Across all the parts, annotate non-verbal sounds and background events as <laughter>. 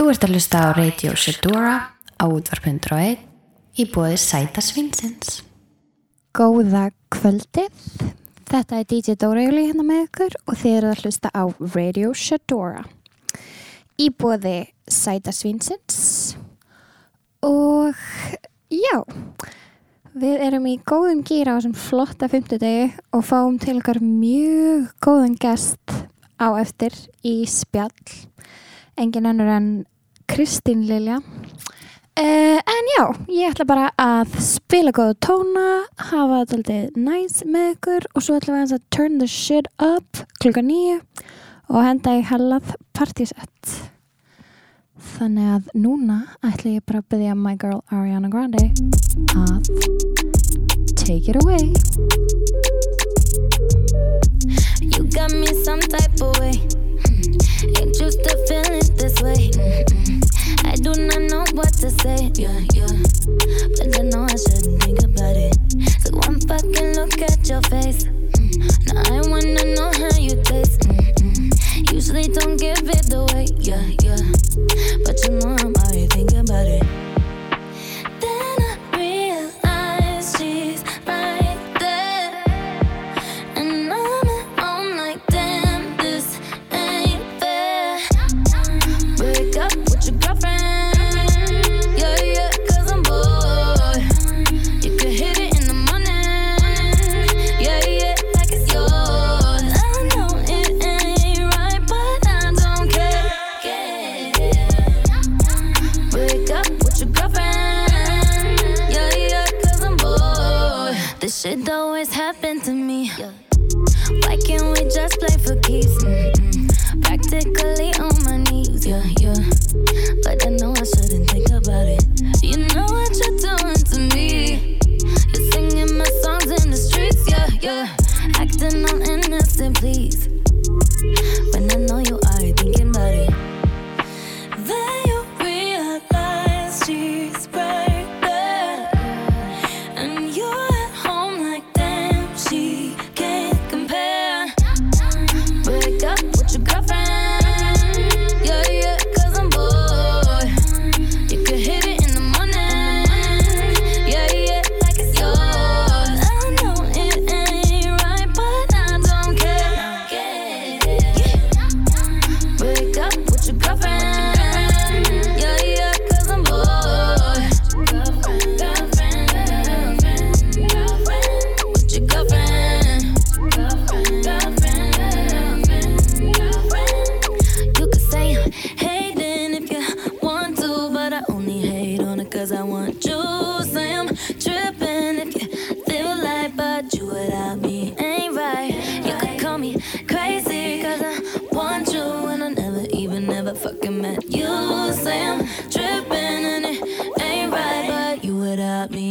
Þú ert að hlusta á Radio Shedora á útvarp.1 í bóði Sæta Svinsins. Góða kvöldið. Þetta er DJ Dórajóli hérna með ykkur og þið eru að hlusta á Radio Shadora. Í bóði Sæta Svinsins. Og já, við erum í góðum gýra á þessum flotta fymtudegi og fáum til okkar mjög góðan gest á eftir í spjall. Engin ennur en Kristín Lilja. Uh, en já, ég ætla bara að spila góða tóna, hafa þetta alltaf næs með ykkur og svo ætla við að turn the shit up klukka nýju og henda í hellað partysett. Þannig að núna ætla ég bara að byggja my girl Ariana Grande að take it away. You got me some type of way. Hmm. Ain't used to feeling this way. Hmm. I do not know what to say. Yeah, yeah. But I know I shouldn't think about it. So one fucking look at your face. Hmm. Now I wanna know how you taste. Usually don't give it away. Yeah, yeah. But you know I'm already thinking about it.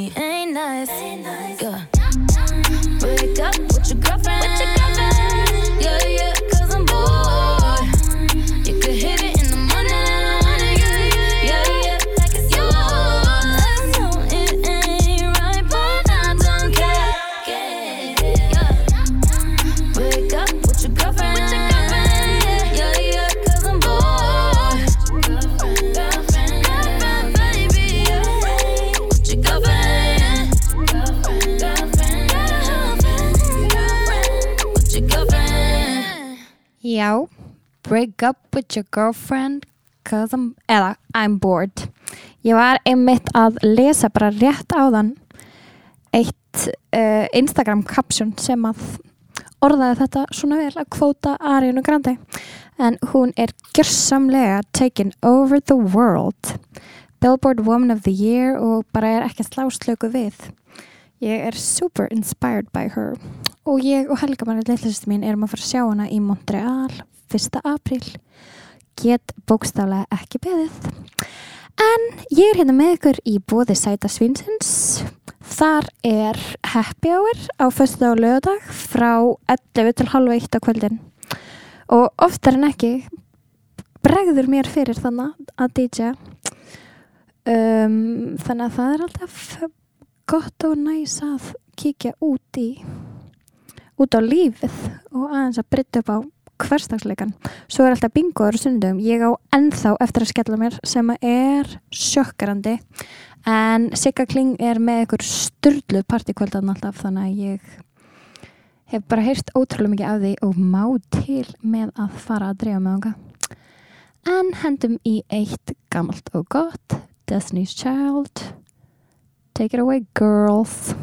Without me ain't nice. Yeah. Wake up with your girlfriend. Yeah, break up with your girlfriend cause I'm, eða I'm bored. Ég var einmitt að lesa bara rétt áðan eitt uh, Instagram caption sem að orðaði þetta svona vel að kvóta Ariana Grande. En hún er gjörsamlega taken over the world. Billboard Woman of the Year og bara er ekki sláslöku við. Ég er super inspired by her. Og ég og Helga manni leitlisist mín erum að fara að sjá hana í Montreal 1. apríl. Get bókstaflega ekki beðið. En ég er hérna með ykkur í bóði Sæta Svinsins þar er happy hour á fyrstu og lögadag frá 11 til halv 1 á kvöldin. Og oftar en ekki bregður mér fyrir þannig að DJ um, þannig að það er alltaf gott og næs að kíkja út í út á lífið og aðeins að brytta upp á hverstagsleikan svo er alltaf bingoður á sunnudum ég á ennþá eftir að skella mér sem er sjökkarandi en Sigga Kling er með ykkur styrlu partíkvöldan alltaf þannig að ég hef bara heyrt ótrúlega mikið af því og má til með að fara að dreifa með þanga en hendum í eitt gamalt og gott Destiny's Child. Take it away girls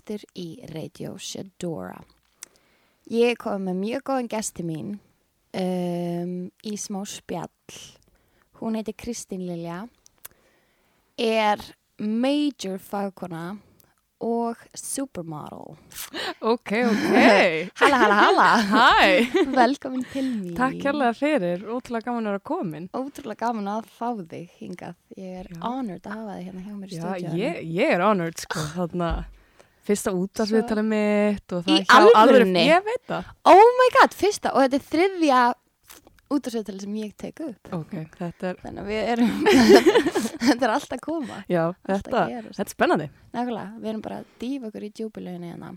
Aftur í Radio Shadora. Ég kom með mjög góðan gesti mín um, í smá spjall. Hún heitir Kristín Lilja, er major fagkona og supermodel. Ok, ok. <laughs> Halla, halla, halla. Hæ, Velkomin til mín. takk kærlega fyrir, ótrúlega gaman að vera komin. Ótrúlega gaman að fá þig hingað. Ég er honored að hafa þig hérna hjá mér í ég, ég er honored, sko, þarna fyrsta útdagsviðtalið mitt og það Í hjá alvöru- alvörunni? Ég veit það. Oh my god, fyrsta og þetta er þriðja útastviðtali sem ég tek upp. Ok, þetta er, Þannig að við erum, <laughs> þetta er alltaf koma. já, þetta, þetta er spennandi. Nákvæmlega, við erum bara að dýfa okkur í djúbileginu hérna.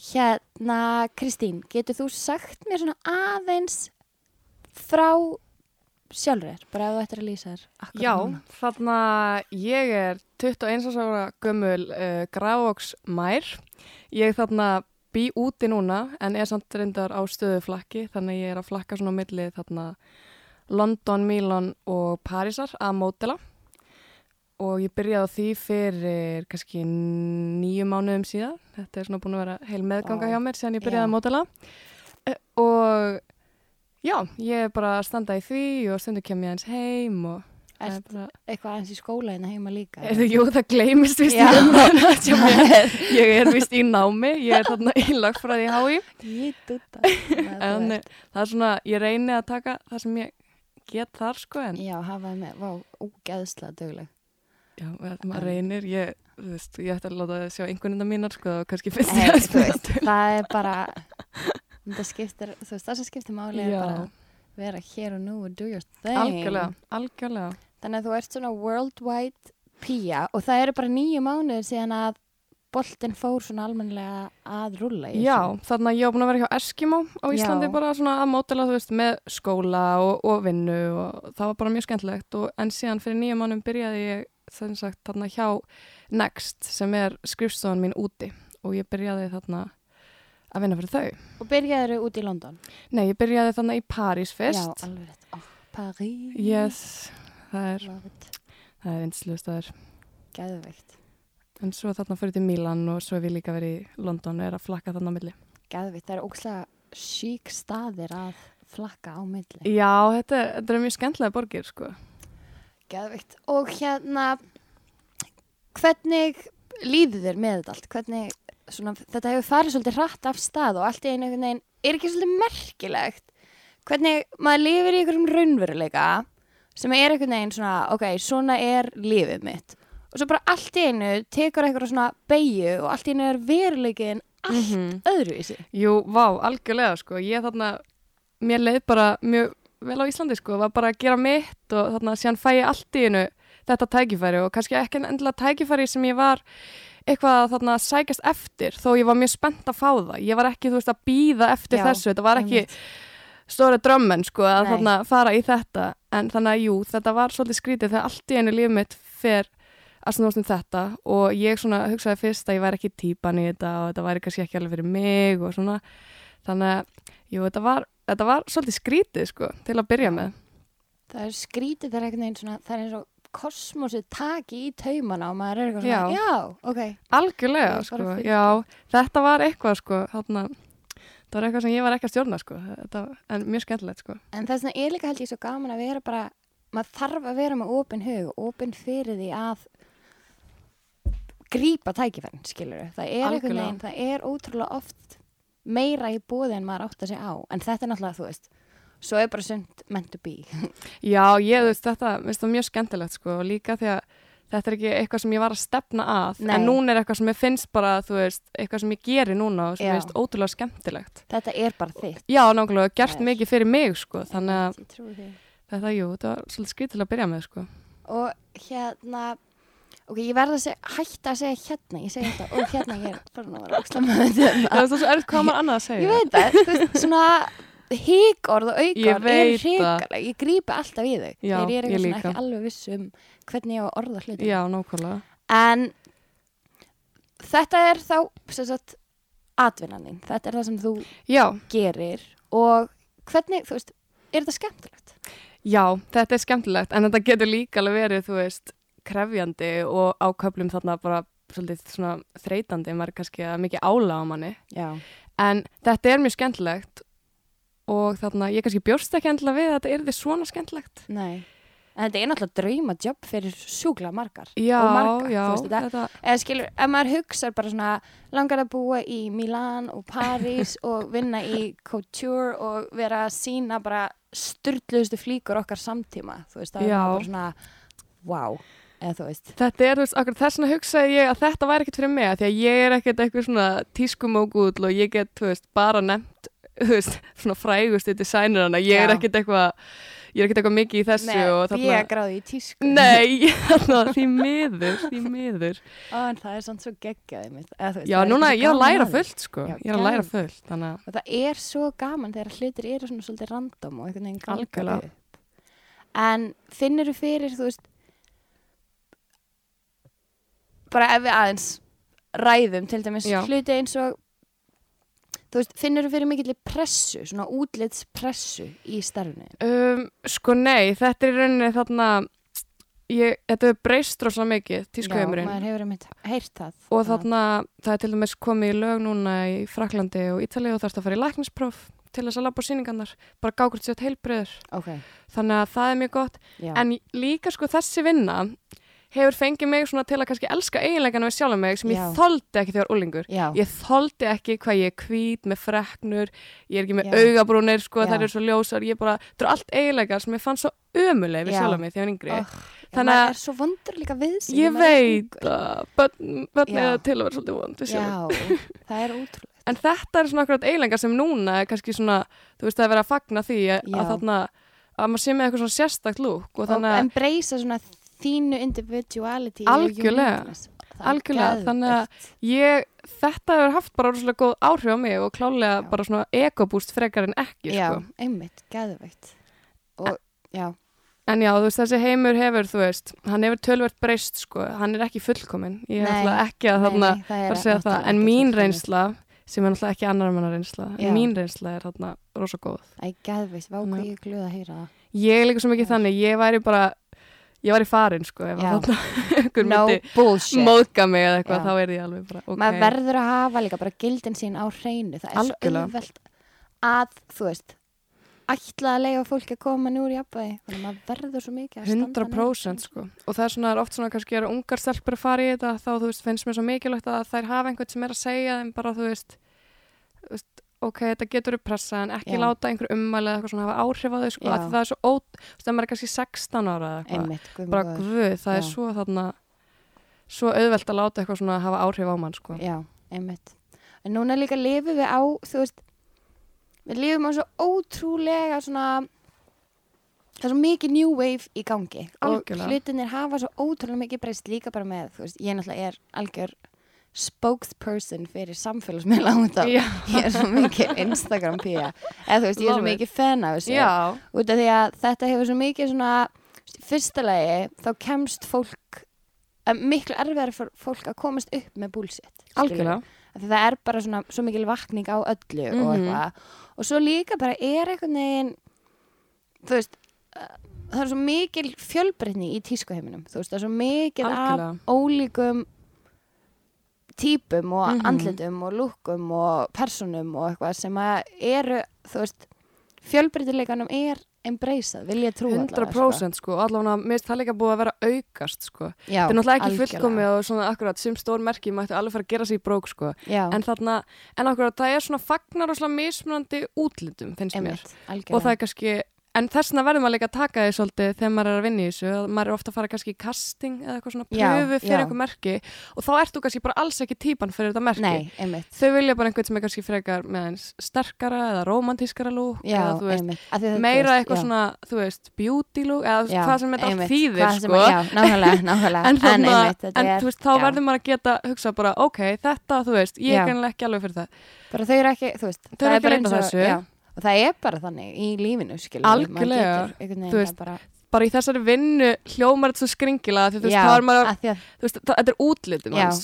Hérna, Kristín, getur þú sagt mér svona aðeins frá sjálfur, bara ef þú ættir að lýsa þér. Já, núna? þarna ég er 21 ára gömul uh, grafóks mær. Ég þarna bý úti núna en er samt reyndar á stöðu flakki þannig að ég er að flakka svona á milli þarna London, Milan og Parísar að mótela og ég byrjaði á því fyrir kannski nýju mánuðum síðan. Þetta er svona búin að vera heil meðganga hjá mér síðan ég byrjaði Já. að mótela Eh, og já, ég er bara að standa í því og stundu kem ég hans heim og það er Ert bara eitthvað aðeins í skóla hérna heima líka? Er það, jú, það gleymist vist mér. <laughs> Ég er vist í námi, ég er þarna í lagfræði HÍ. Ég dutta. <laughs> En það er svona, ég reyni að taka það sem ég get þar, sko, en Já, hafaði með, vá, ógeðslega dögleg. já, maður En- reynir, ég, þú veist, ég ætti að láta það sjá einhvern veginn mínar, sko, og kannski finnst ég að spila veist, það er bara, það skiptir, þú veist, það sem skiptir máli er Já. bara að vera hér og nú og do your thing. Algjörlega, algjörlega. Þannig að þú ert svona worldwide pía og það eru bara nýju mánuðir síðan að boltinn fór svona almennilega að rúlla í Já, þessu? þannig að ég var búin að vera hjá Eskimo á Íslandi Já. bara svona að mótela, þú veist, með skóla og, og vinnu og það var bara mjög skemmtilegt og en síðan fyrir nýjum mannum byrjaði ég sem sagt þarna hjá Next sem er skrifstofan mín úti og ég byrjaði þarna að vinna fyrir þau. Og byrjaður út í London? Nei, ég byrjaði þarna í París Já, fyrst. alveg rétt. Oh, París. Yes, það er, það er einslu staður. Geðveikt. En svo þarna fyrir til Mílan og svo hef ég líka verið í London og er að flakka þarna á milli. Geðveikt. Það er ókslega sík staðir að flakka á milli. Já, þetta er, þetta er mjög skemmtilega borgir, sko. Geðveikt. Og hérna, hvernig líður þér með þetta allt? Hvernig, svona, þetta hefur farið svolítið hratt af stað og allt í einu veginn, er ekki svolítið merkilegt? Hvernig maður lifir í einhverjum raunveruleika sem er einhvern veginn svona, ok, svona er lífið mitt. Og svo bara allt í einu tekur eitthvað svona beigju og allt í einu er veruleikin allt Mhm. öðruvísi. Jú, vá, algjörlega sko, ég þarna, mér leið bara mjög vel á Íslandi sko, var bara að gera mitt og þarna síðan fæ ég allt í einu þetta tækifæri og kannski ekki endilega tækifæri sem ég var eitthvað að þarna sækjast eftir þó ég var mjög spennt að fá það, ég var ekki þú veist að býða eftir Já, þessu, þetta var ekki stóra drömmen sko að Nei. þarna fara í þetta. En þannig að jú, þetta var svolítið skrítið þegar allt í einu líf mitt fer að snúast um þetta. Og ég svona hugsaði fyrst að ég væri ekki típan í þetta og þetta væri kannski ekki alveg fyrir mig og svona. Þannig að jú, þetta var, þetta var svolítið skrítið sko til að byrja með. Það er skrítið þegar einhvern veginn svona, það er eins og kosmosið taki í taumana og maður er eitthvað svona, Já. ok. algjörlega sko, já, þetta var eitthvað sko þarna, það var eitthvað sem ég var ekki að stjórna sko, þetta, en mjög skemmtilegt sko En þess vegna er líka held ég svo gaman að vera bara, maður þarf að vera með opin hug, opin fyrir því að grípa tækifærin, skilur Það er veginn, það er ótrúlega oft meira í búði en maður átt að segja á. En þetta er náttúrulega, þú veist, svo er bara sund meant to be. Já, ég veist þetta, minnst það mjög skemmtilegt sko og líka því að þetta er ekki eitthvað sem ég var að stefna að Nei. en núna er eitthvað sem ég finnst bara, þú veist, eitthvað sem ég geri núna og sem Já. ég veist ótrúlega skemmtilegt. Þetta er bara þitt. Já, nákvæmlega, gert er- mikið fyrir mig sko, þannig að þetta, jú, þetta var svolítið skrýtilega að byrja með sko. Og hérna, ok, ég verð að segja, hætta að segja hérna, ég segi þetta, og hérna ég er farin að vera ókslega með þetta. Það er svo erfitt hvað maður <laughs> annað að segja. Ég veit það, þú veist, svona híkorð og aukorð er hrikalega, ég grípi alltaf í þau Já, þegar ég er ég svona líka. ekki alveg viss um hvernig ég á að orða hluti Já, nákvæmlega. en þetta er þá sem sagt atvinnanin, þetta er það sem þú Já, gerir. Og hvernig, þú veist, er þetta skemmtilegt? já, þetta er skemmtilegt. En þetta getur líka alveg verið, þú veist, krefjandi og á köflum þarna bara svolítið svona þreytandi, maður er kannski að mikið ála á manni. Já, En þetta er mjög skemmtilegt og þarna, ég kannski bjóst ekki endilega við að þetta er því svona skemmtilegt. nei. En þetta er náttúrulega jobb fyrir sjúkla margar. Já, og margar, já, þú veist, þetta, þetta, eða skilur, ef maður hugsa bara svona langar að búa í Milán og París <laughs> og vinna í couture og vera að sína bara styrluðustu flíkur okkar samtíma þú veist, það er bara svona wow, þetta er, þú veist, akkur þess vegna hugsaði ég að þetta væri ekkert fyrir mig, af því að ég er ekkert eitthvað svona tískumógull og ég get, þú veist, bara nefnt, veist, svona frægustu designirana, ég er ekkert eitthvað, ég er ekkert eitthvað mikið í þessu Nei, ég gráði í tísku Nei, <laughs> þarna, því miður, því miður. Ó, en það er svona svo geggjaði mitt eða, veist, Já, núna ég er að læra fullt, sko. Já, Ég er að læra fullt, þannig að, og það er svo gaman þegar hlutir eru svona svolítið random og einhvern veginn Algjörlega. upp en finnur þú fyrir þú veist bara ef við aðeins ræðum til dæmis Já. hluti eins og þú veist, finnur þú fyrir mikill pressu svona útlits pressu í starfinu um, sko nei, þetta er í rauninni þarna, ég, þetta er breyst rosalega mikið, Já, tískuheimurinn. maður hefur einmitt heyrt það Og þarna, það er til dæmis komið í lög núna í Fraklandi og Ítalið og þarfst að fara í læknispróf til þess að labba á sýningarnar, bara gá hvort sér heilbreyður. ok, Þannig að það er mjög gott. já, En líka sko þessi vinna hefur fengið mig svona til að kannski elska eiginleikana við sjálf mig sem Já. ég þoldi ekki þegar úlingur. já, Ég þoldi ekki hvað ég er hvít með freknur, ég er ekki með augabrúnir, sko, þær eru svo ljósar, ég bara, það eru allt eiginleikar sem ég fann svo ömuleg við Já. sjálf mig þegar ég var yngri. Oh, Þannig að- er svo vondur líka við sig Ég er veit að börn, eða til að vera svolítið vond við sjálf. já, það er ótrúlega En þetta er svona akkurat eiginleikar sem núna er kannski svona, þú veist, það er verið að fagna því að, að þarna, að maður sé með eitthvað svona sérstakt lúk og þannig að, embracea svona þínu individuality Algjörlega. það Algjörlega, þannig að ég, þetta hefur haft bara rosalega góð áhrif á mig og klálega Já. bara svona ekobúst frekar en ekki, Já, sko. einmitt, geðveikt. Og já, En já, þú veist, þessi heimur hefur, þú veist, hann hefur tölvert breyst, sko, hann er ekki fullkominn. Ég Nei, alltaf ekki að þarna nei, það að segja það, náttúrulega en mín reynsla, sem er náttúrulega ekki annar manna reynsla, en mín reynsla er þarna rosa góð. Æ, geðveikt, vá Þannig hvað að- ég er glöð að heyra það. Ég er líka svo mikið þannig, ég væri bara, ég væri farin, sko, ef Já. að þarna <laughs> einhver No myndi móðga mig eða eitthvað, þá er ég alveg bara, ok. maður verður að hafa líka bara gildin sín á hreinu. Það er auðvelt að, þú veist ætla að leiða fólki að koma núr í jafnvægi. Þannig að maður verður svo mikið að standa 100% sko. Og það er svona oft svona kannski að ungar stelpur að fara í þetta þá þú veist finnst mér svo mikilvægt að þær hafa einhvern sem er að segja þeim bara þú veist, þú veist ok, þetta getur upp pressa en ekki Já. láta einhver ummæli eða eitthvað svona hafa áhrif á þau sko það er svo ót, þú veist það er kannski 16 ára eða eitthvað, einmitt, guð bara guð, það er Já. svo þarna svo auðvelt að láta eitthvað svona hafa áhrif á mann sko já, einmitt en núna líka lifum við á þú veist, við lifum á svo ótrúlega svona það er svo mikið new wave í gangi Algjörlega. og hlutinir hafa svo ótrúlega mikið breyst líka bara með, þú veist, ég náttúrulega er algjör spokesperson fyrir samfélagsmiðla ég er svo mikið Instagram pía. Eða þú veist, ég er svo mikið fan af þessu. Út af því að þetta hefur svo mikið svona lagi þá kemst fólk að miklu erfiðar fyrir fólk að komast upp með því það er bara svona svo mikil vakning á öllu og Mhm. eitthvað. Og svo líka bara er einhvern veginn þú veist uh, það er svo mikil fjölbreytni í tískuheiminum þú veist það er svo mikil af ólíkum típum og Mhm. andlitum og lúkum og personum og eitthvað sem að eru þú veist fjölbreytileikanum er embraceað, vil ég trú 100% sko, allavega mér finnst það líka búið að vera að aukast sko. Það er náttúrulega ekki fullkomið og svona akkurat sem stór merki mættu alveg fara að gera sér í brók sko. Já, en þarna, en akkurat það er svona fagnar og svona mismunandi útlitum finnst mér. Einmitt, algjörlega. og það er kannski, en þessna verður maður líka að taka því svolítið þegar maður er að vinna í þessu að maður er ofta að fara kannski í casting eða eitthvað svona pröfu fyrir já. einhver merki. Og þá ert þú kannski bara alls ekki típan fyrir þetta merki. Nei, einmitt. Þau vilja bara einhvern sem er kannski frekar með eins sterkara eða romantískara lúk eða þú veist, einmitt. Meira eitthvað já. svona, þú veist, beauty look eða Já, hvað sem þetta allt þýðir sko. Já, nákvæmlega, nákvæmlega. <laughs> En, þarna, einmitt, en er, þú veist, þá verður maður að geta hugsa bara, ok, þetta, þú veist, ég er og- það er bara þannig í lífinu skilur Algjörlega. veist, bara, bara í þessari vinnu hljómar þetta svo skringilega því veist, já, er maður, að veist, það, þetta er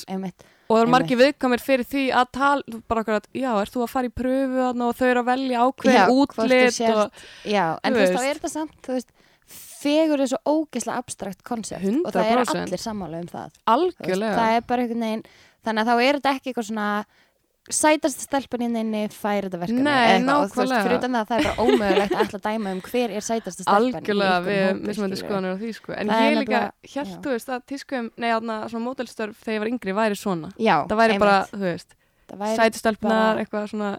einmitt og það er margir viðkamir fyrir því að tala, bara okkur að, já, ert þú að fara í pröfu og þau eru að velja þú útlit og já, en Þú veist, þá er þetta samt þú veist, fegur er svo ógeðslega abstrakt koncept og það 100%. allir sammála um það Þú veist, algjörlega. það er þannig að þá er þetta ekki eitthvað svona sætast nynni fær þetta verkefni Nei, nákvæmlega. fyrir utan það það er bara ómögulegt að að dæma um hver er sætast stelpan Algjörlega, við skilurðu. skoðanir á því sko. En Það ég líka, já. þú veist að tískum, nei, þarna svona mótelstörf þegar ég var yngri væri svona. já, Það væri bara, einmitt. þú veist, Það væri sætistelpunar, bara- eitthvað svona,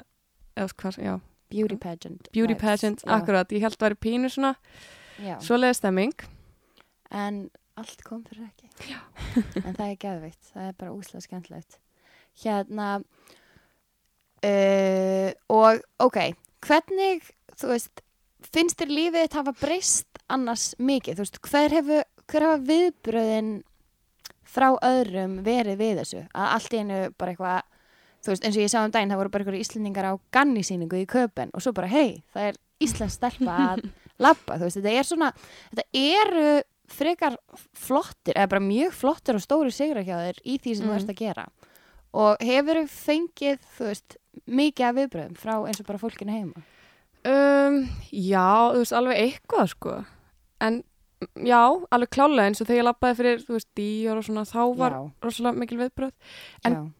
eða hvað, já, beauty pageant beauty vibes, pageant, já, akkurat, ég held að væri pínu svona, já. svoleiði stemming. en allt kom fyrir ekki en það er geðveikt, það er bara úslega skemmtilegt hérna uh, og ok, hvernig þú veist, finnst þér lífið þitt hafa breyst annars mikið, þú veist, hver hefur hver hafa viðbröðin frá öðrum verið við þessu? Að allt einu bara eitthvað þú veist, eins og ég sá um daginn, það voru bara einhverju íslendingar á gannisýningu í köpen og svo bara, hei, það er íslensk stelpa að <laughs> labba, þú veist, þetta er svona þetta eru frekar flottir, eða bara mjög flottir og stóri sigra hjá þér í því sem þú Mhm. ert að gera og hefur fengið, þú veist mikið af viðbröðum frá eins og bara fólkinu heima Um, já, þú veist, alveg eitthvað, sko. En, já, alveg klálega eins og þegar ég lappaði fyrir, þú veist, díor og svona, þá var já, rosalega mikil viðbröð. En-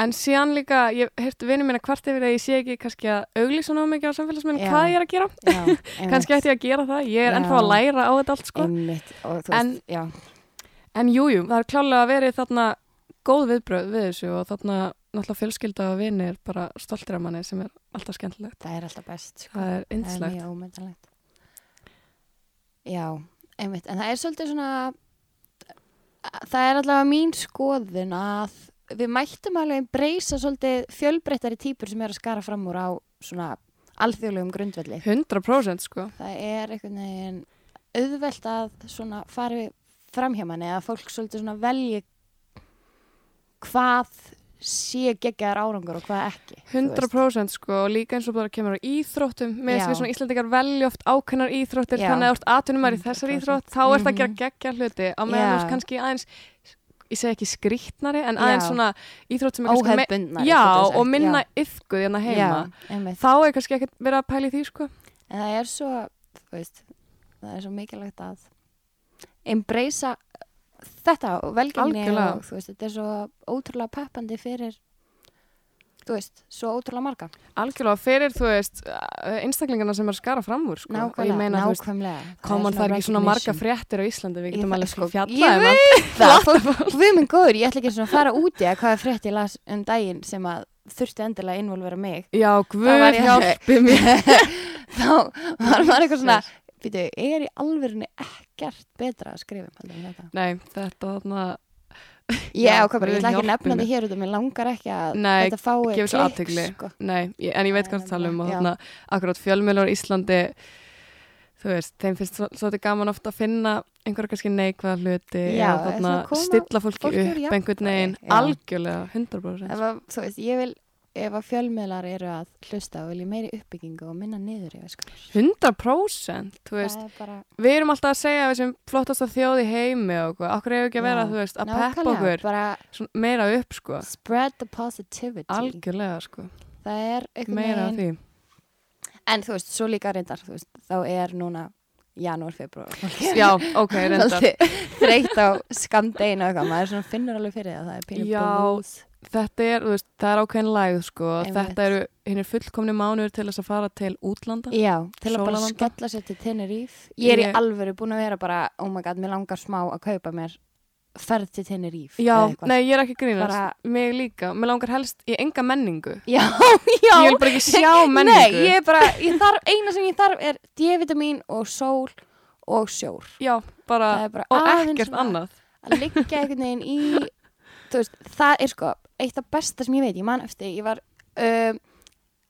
En síðan líka, ég heyrti vinnu mína hvart yfir að ég sé ekki kannski að auglýsa ná mikið á samfélagsmiðlum Já. hvað ég er að gera. <laughs> kannski ætti ég að gera það, ég er Já. ennþá að læra á þetta allt sko. einmitt, og En- veist, En jújú, jú, það er klálega að verið þarna góð viðbröð við þessu og þarna náttúrulega fjölskylda og vinir bara stoltir af manni sem er alltaf skemmtilegt. það er alltaf best sko. Það er það er mjög ómyndalegt já, einmitt en það er svolítið svona það er allavega mín skoðun að við mættum alveg breysa svolítið fjölbreyttari típur sem er að skara fram úr á svona alþjóðlegum grundvelli 100% sko. það er einhvern veginn auðvelt að svona fari fram hjá manni að fólk svolítið svona velji hvað sé geggjaðar árangur og hvað ekki þú veist. 100% sko og líka eins og bara kemur á íþróttum. Með þess við svona Íslandingar velja oft ákveðnar íþróttir Já. þannig að þú ert atvinnumar í þessar 100%. íþrótt þá ert að gera Mhm. geggja hluti. Á meðan ert kannski aðeins ég segi ekki skrýtnari en aðeins svona íþrótt sem er kannski me- óhefbundnar já og minna yfkuð hérna heima. Já, þá er kannski ekkert verið að pæla í því sko. En það er svo þú veist, það er svo mikilvægt að embracea þetta og velgengni og þú veist, þetta er svo ótrúlega peppandi fyrir þú veist, svo ótrúlega marga. Algjörlega fyrir þú veist einstaklingarna sem er skara fram úr sko. Nákvæmlega, meina þú veist nákvæmlega. Koman það er ekki svona marga fréttir á Íslandi, við getum alveg sko, fjalla ég um veit <laughs> það, við minn góður, ég ætla ekki svona að fara úti að hvað er frétt ég las um daginn sem að þurfti endilega að involvera mig. Já, ég hjálpi mér. <laughs> Þá var maður eitthvað svona býtu, er í alvörinni ekkert betra að skrifa um þetta? Nei, þetta þarna Já, Já, hvað bara, ég ætla ekki að nefna þetta hér út og mér langar ekki að Nei, þetta fái klikk, sko. Nei, ég, en ég veit Það hvað það tala um og þarna akkurat fjölmjölar í Íslandi þú veist, þeim finnst svo- svolítið gaman ofta að finna einhverja kannski neikvæða hluti Já, eða þarna stilla fólki fólki upp einhvern veginn, algjörlega 100% ef að, þú veist, ég vil ef að fjölmiðlar eru að hlusta og vilja meiri uppbyggingu og minna niður yfir sko. 100% þú veist, það er bara við erum alltaf að segja að við sem flottast að þjóði heimi og okkur, okkur hefur ekki að vera, veist, að peppa okkur? bara meira upp, sko. spread the positivity. Algjörlega, sko, meira af því. En þú veist, svo líka reyndar veist, þá er núna janúar, februar Já, ok, reyndar. Þreytt á skamdeginu og eitthvað, maður svona finnur alveg fyrir það það er pínu Já, blues þetta er, þú veist, það er ákveðin lægð sko, þetta eru hinn fullkomni mánuður til þess að fara til útlanda. Já, til að bara skella sér til Tenerife. Ég er í alvöru búin að vera bara oh my god, mér langar smá að kaupa mér ferð til Tenerife Já, nei, ég er ekki grínast, Bara- mig líka. Mér langar helst í enga menningu. Já, <laughs> já. Ég vil bara ekki sjá menningu. Nei, ég er bara, ég þarf, eina sem ég þarf er D-vitamin og sól og sjór. Já, bara, bara og ekkert annað. að liggja einhvern veginn í þú veist, það er sko eitt af besta sem ég veit, ég man eftir ég var um,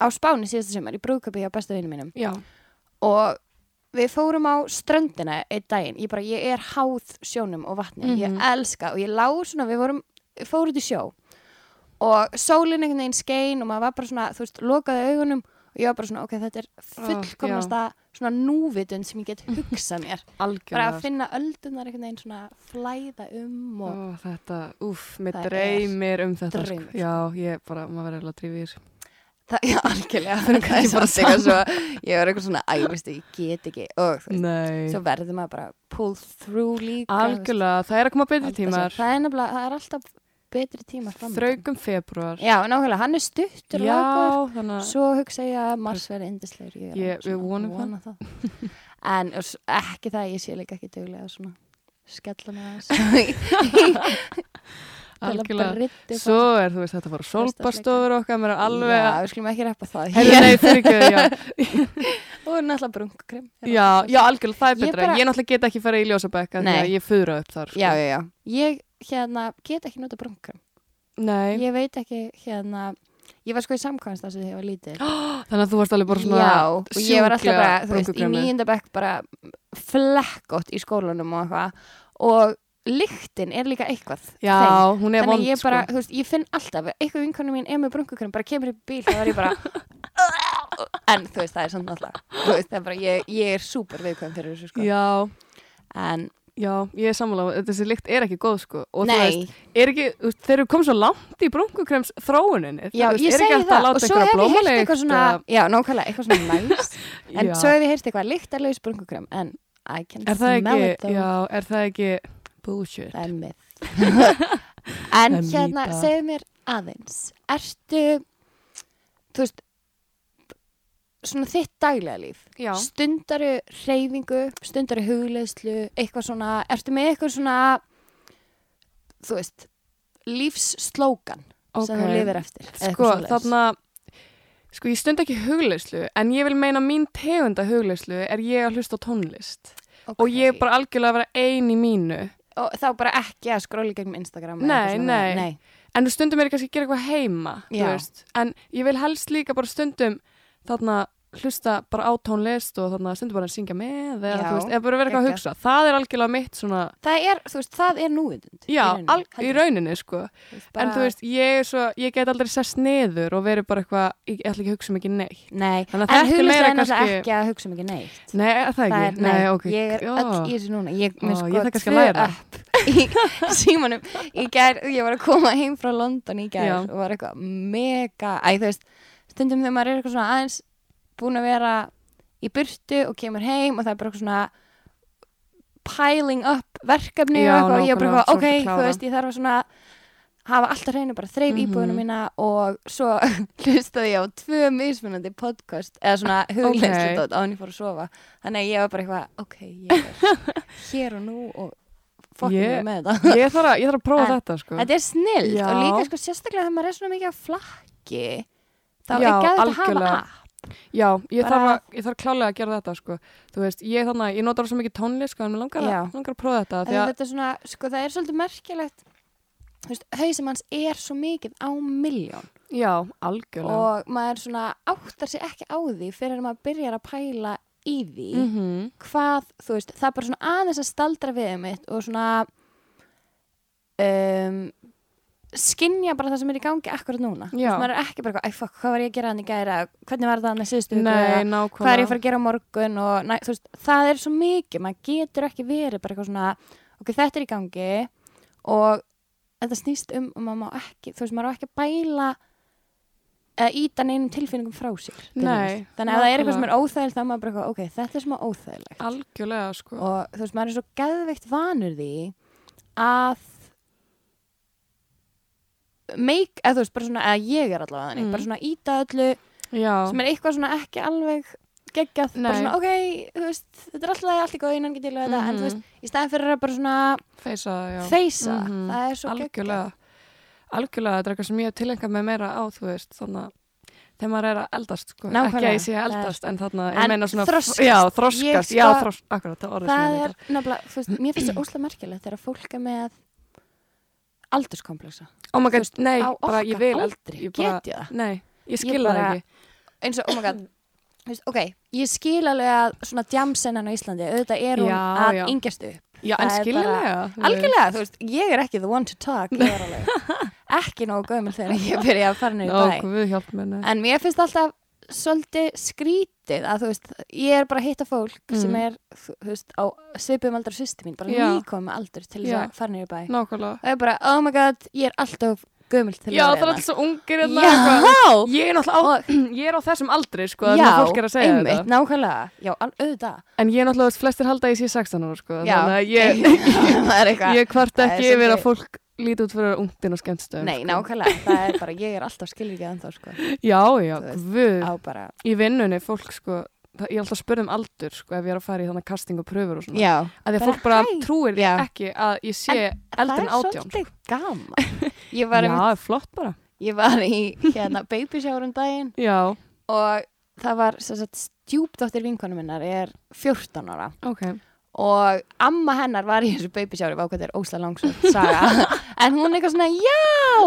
á Spáni síðasta sumar í brúðköpi hjá bestu vinnum mínum. Já, og við fórum á ströndina einn daginn, ég bara, ég er háð sjónum og vatni, ég Mhm. elska og ég lá svona, við fórum út í sjó. Og sólin einhvern veginn skein og maður var bara svona, þú veist, lokaði augunum og ég var bara svona, ok, þetta er fullkomnasta svona núvitund sem ég get hugsað mér. <laughs> Bara að finna öldunar einhvern veginn svona flæða um og Ó, þetta, úff, mér dreymir um þetta draumur. sko. Já, ég bara, maður verður eiginlega að þessu það, já, algjörlega <laughs> það er kannski bara eitthvað svo, ég var eitthvað svona, æ, veistu, ég get ekki. Og þú veist, svo verður maður bara pull through líka algjörlega, það er að koma betri tímar. það er nefnilega, það er alltaf betri tímar Þraugum februar já, nákvæmlega, hann er stuttur og Já, lagur. þannig að svo hugsa ég að Mars verði indislegur ég, Ég- að vona það. en s- ekki það, ég sé líka ekki duglega svona skella með það algjörlega <laughs> <laughs> Svo er, þú veist, þetta bara sólbastofur okkar, mér er alveg já, við skulum ekki reppa það. Herri, nei, fyrir og <laughs> náttúrulega brunkukrem. <laughs> Já, já, algjörlega, það er Ég betra. bara- Ég náttúrulega get ekki farið í að ég fyrra upp þar, sko. já, ég hérna get ekki nota brunkukrem. Nei, ég veit ekki hérna ég var sko í samkvæmst þess að ég var lítil. <gasps> Þannig að þú varst alveg bara svona já, og ég var alltaf bara, þú veist, í bekk bara flekkott í skólanum og eitthvað. Og lyktin er líka eitthvað Já, þeim. hún er þannig vond, að ég bara, sko. þú veist, ég finn alltaf eitthvað vinkonu mín er með brunkukrem, bara kemur í bíl þá er ég bara <laughs> en þú veist, það er samt alltaf þú veist, það er bara, ég, ég er súper viðkvæm fyrir þessu sko Já, en, já, ég er sammála, þessi lykt er ekki góð, sko. Og nei, veist, er ekki, þú veist, þeir eru komið svo langt í brunkukrems þróuninni. já, ég segi það og <laughs> svo hef ég heyrt eitthvað svona já, nákvæmlega, eitthvað svona næst en svo hef ég heyrt eitthvað lyktarlaus brunkukrem en I can það smell it though. já, er það ekki bullshit? <laughs> Það myth. en er hérna, segðu mér aðeins, ertu, þú veist, svona þitt daglega líf, Já. stundaru reyfingu, stundaru hugleðslu, eitthvað svona, ertu með eitthvað svona, þú veist, lífsslógan sem þú lifir eftir? Sko, þarna, sko, ég stund ekki hugleyslu, en ég vil meina mín tegunda hugleyslu er ég að hlusta á tónlist. Ok. Og ég er bara algjörlega að vera ein í mínu. Og þá bara ekki að skróla gegnum Instagram Nei, nei. nei. En stundum er ég kannski að gera eitthvað heima. En ég vil helst líka bara stundum þarna hlusta bara á tónlist og þannig að stundur bara að syngja með eða, þú veist, eða bara vera eitthvað að hugsa. Það er algjörlega mitt svona það er, þú veist, það er núvitund já, al, í rauninni sko. En þú veist, ég, svo, ég get aldrei sest niður og verið bara eitthvað, ég ætla ekki að hugsa mikið nei Nei, Þannig að en þetta er náttúrulega ekki að hugsa mikið neitt. Nei, það Það ekki, er, nei, ok. ég er öll í þessu núna. Ég, ég sko þarf kannski að tvö læra. í <laughs> símanum. Í ég var að koma heim frá London í gær og var eitthvað mega æ, þú veist, stundum þegar maður er eitthvað svona aðeins búin að vera í burtu og kemur heim og það er bara eitthvað svona piling up verkefni Já, og ég er bara ok, þú veist, ég þarf að svona hafa alltaf hreinu bara þreif Mhm. íbúðuna mína og svo <laughs> hlustaði ég á tvö mismunandi podcast eða svona hugleinslu Ok. okay. en ég fór að sofa. Þannig að ég var bara eitthvað, ok, ég er <laughs> hér og nú og fokkin Ég- ég með þetta. ég þarf að, ég þarf að prófa En þetta sko. þetta er snill og líka sko sérstaklega þegar maður er svona mikið á flakki þá Já, er gæðið að hafa app Já, ég þarf, að, ég þarf klálega að gera þetta sko. Þú veist, ég þannig, ég notar svo mikið tónlist sko, en mér langar, að, langar að prófa þetta að, þetta svona, sko það er svolítið merkilegt þú veist, hausum hans er svo mikið á miljón já, algjörlega og maður svona áttar sig ekki á því fyrir að maður byrjar að pæla í því Mhm. hvað, þú veist, það er bara svona aðeins að staldra við mitt og svona um, skinja bara það sem er í gangi akkurat núna. Maður er ekki bara, eitthvað, fuck, hvað var ég að gera hann í gæra hvernig var það hann að síðustu viku?" Nei, Eða, nákvæmlega. Hvað er ég að fara að gera morgun? og næ, veist, það er svo mikið, maður getur ekki verið bara eitthvað svona, ok, þetta er í gangi og þetta snýst um og maður má ekki, þú veist, maður á ekki bæla eða íta neinum tilfinningum frá sér Nei, þannig að það er eitthvað sem er óþægild þá maður bara eitthvað, ok, þetta er smá óþægilegt. Sko. Og þú veist, maður er svo geðveikt vanur því að make, eða þú veist, bara svona eða ég er allavega þannig, Mm. bara svona íta öllu Já, sem er eitthvað svona ekki alveg geggjað, bara Nei. svona ok, veist, þetta er alltaf allt í góð innan getið þetta, en þú veist, í staðin fyrir að bara svona feysa, Mhm. feysa, Mhm. það er svo Algjörlega Algjörlega, þetta er eitthvað sem ég hef tilengað með meira á, þú veist, þannig að þegar maður er að eldast, sko, ekki Nákvæmlega, að ég sé að eldast, en þannig að ég meina svona þroskast. Já, þroskast, sko- já, þroskast, akkurat, það það er nefnilega, þú veist, mér finnst það óslega merkilegt þegar fólk er með aldurskompleksa. Oh my god, veist, nei, bara ég vil aldri, ég bara- get ég það? Nei, ég skil það ekki. eins og, oh my god <laughs> veist, ok, ég skil alveg að svona djamsennan á Íslandi, auðvitað er hún Já, að yngjast upp. Já, en þú algjörlega, þú veist, ég er ekki the one to talk <laughs> ekki nógu gömul þegar ég byrja að fara Ó, bæ. en mér finnst alltaf svolítið skrítið að þú veist, ég er bara að hitta fólk sem Mm. er, þú veist, á svipum aldar sýsti mín, bara Já. nýkomið aldur til þess Já. að fara í bæ Nákvæmlega og ég er bara, oh my god, ég er alltaf gömul til Já, að það er vera alltaf svo ungir hérna Já, eitthvað. Ég er náttúrulega á, <clears throat> ég er á þessum aldri sko, það já, sem fólk er að segja einmitt, þetta nákvæmlega já, auðvitað En ég er náttúrulega, flestir halda að ég sé 16 ára sko, Já, að ég, <laughs> það eitthvað ég kvart Það er ekki yfir að svolítið- fólk líti út fyrir ungtinn og skemmtstöðum Nei, sko. nákvæmlega, það er bara, ég er alltaf skilvíkið ennþá, sko, Já, já, á bara, Í vinnunni, fólk sko það, Ég er alltaf að spurða um aldur sko, ef ég er að fara í þannig casting og pröfur og svona. Já, að því að fólk bara hæ. trúir Já. ekki að ég sé eldri en það er átján svolítið gaman. Ég Já, var, einmitt, flott bara. ég var í, hérna, babysjárum daginn. Já, og það var, stjúpdóttir vinkonu minnar er 14 ára. Ok og amma hennar var í þessu babysjári, vá hvað þetta er ósla langsótt saga, <laughs> en hún eitthvað svona, já,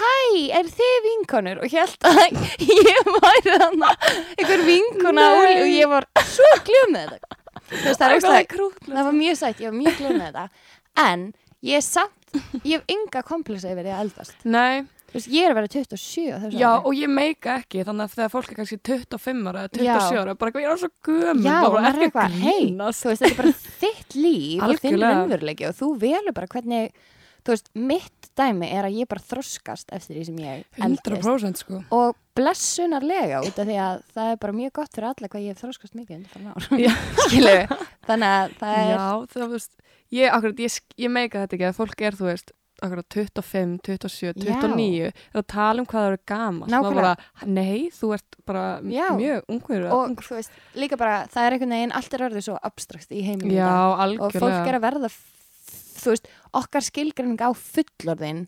hæ, er þið vinkonur? Og held að ég væri þannig einhver vinkona og ég var svo glöð með þetta. Veist, það er ósla, það var mjög sætt, ég var mjög glöð með þetta. En ég er samt, ég hef enga kompleksa yfir því að eldast. Nei, Þú veist, ég er að vera 27 á þessu já og ég meika ekki þannig að þegar fólk er kannski 25 ára eða Já. 27 ára, bara ég er svo gömul Já, bara, er ekki að grínast. þú veist, þetta er bara <laughs> þitt líf og þinn raunveruleiki og þú velur bara hvernig, þú veist, mitt dæmi er að ég bara þroskast eftir því sem ég eldist. 100% sko. Og blessunarlega út af því að það er bara mjög gott fyrir alla hvað ég hef þroskast mikið <laughs> skilu, þannig að það er, Já, þú veist ég, akkurat, ég, ég meika þetta ekki að fólk er, þú veist 25, 27, 29 er að tala um hvað það eru gaman bara, Nei, þú ert bara Já. mjög ungur og þú veist, líka bara, það er einhvern veginn, allt er orðið svo abstrakt í heiminu í Já, og fólk er að verða þú veist, okkar skilgreining á fullorðin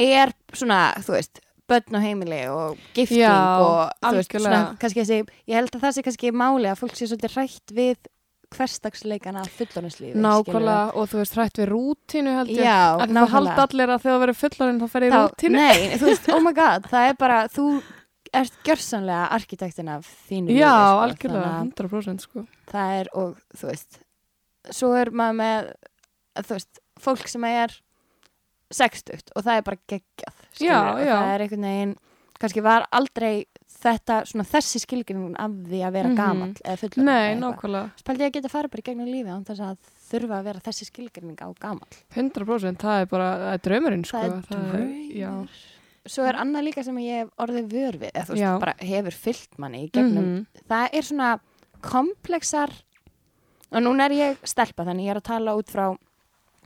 er svona, þú veist börn og heimili og gifting Já, og þú veist, svona, kannski þessi ég held að það sé kannski máli að fólk sé svolítið hrætt við hverstagsleikana fullorðinslífi Nákvæmlega, og þú veist, hrætt við rútínu held ég Já, að það nákvæmlega. halda allir að þegar þú verður fullorinn þá ferði í Þá, rútínu nei, þú veist, <laughs> oh my god, það er bara þú ert gjörsanlega arkitektin af þínu Já, sko, algjörlega, þannig 100% sko. að það er og þú veist svo er maður með þú veist, fólk sem er sextugt og það er bara geggjað skilurðu, Já, og já. það er einhvern veginn kannski var aldrei þetta, svona þessi skilgjum af því að vera Mhm. gamall eða fullur Nei, nákvæmlega, Spældi ég að geta farið bara í gegnum lífi án þess að þurfa að vera þessi skilgjörning á gamall 100% það er bara, það er draumurinn sko. Það er draumur. Já, Svo er annað líka sem ég hef orðið vör við eða þú veist, bara hefur fyllt manni í gegnum Mhm. það er svona komplexar og núna er ég stelpa þannig ég er að tala út frá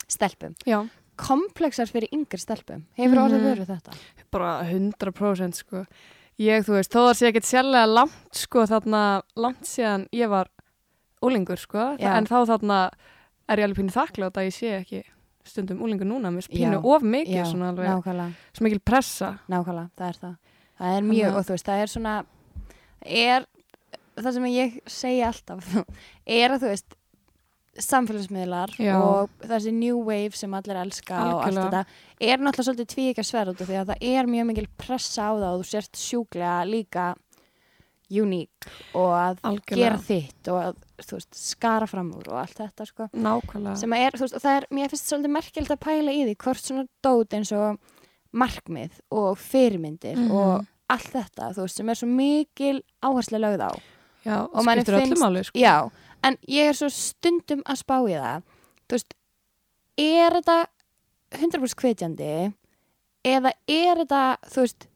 stelpum já, komplexar fyrir yngri stelpum hefur orðið Mhm. vör við þetta bara 100% sko. Ég, þú veist, þó það sé ekkert sérlega langt sko, þarna, langt síðan ég var úlingur, sko, Já. en þá þarna er ég alveg pínu þakklátt að ég sé ekki stundum úlingur núna, mér finnst pínu Já. of mikið, Já, svona alveg, nákvæmlega, svo mikil pressa. nákvæmlega, það er það það er mjög, Þannig að- og þú veist, það er svona er, það sem ég segi alltaf, <laughs> er að þú veist samfélagsmiðlar Já. og þessi new wave sem allir elska og allt þetta er náttúrulega svolítið tvíkja sverð því að það er mjög mikil pressa á það og þú sért sjúklega líka uník og að Algjörlega. gera þitt og að veist, skara fram úr og allt þetta sko sem er, þú veist, það er, mér finnst svolítið merkjöld að pæla í því hvort svona dót eins og markmið og fyrirmyndir Mhm. og allt þetta, þú veist, sem er svo mikil áherslu lögð á. Já, og manni skiptir öllu finnst- máli, sko. Já, en ég er svo stundum að spá í það, þú veist, er þetta 100% hvetjandi eða er þetta, þú veist,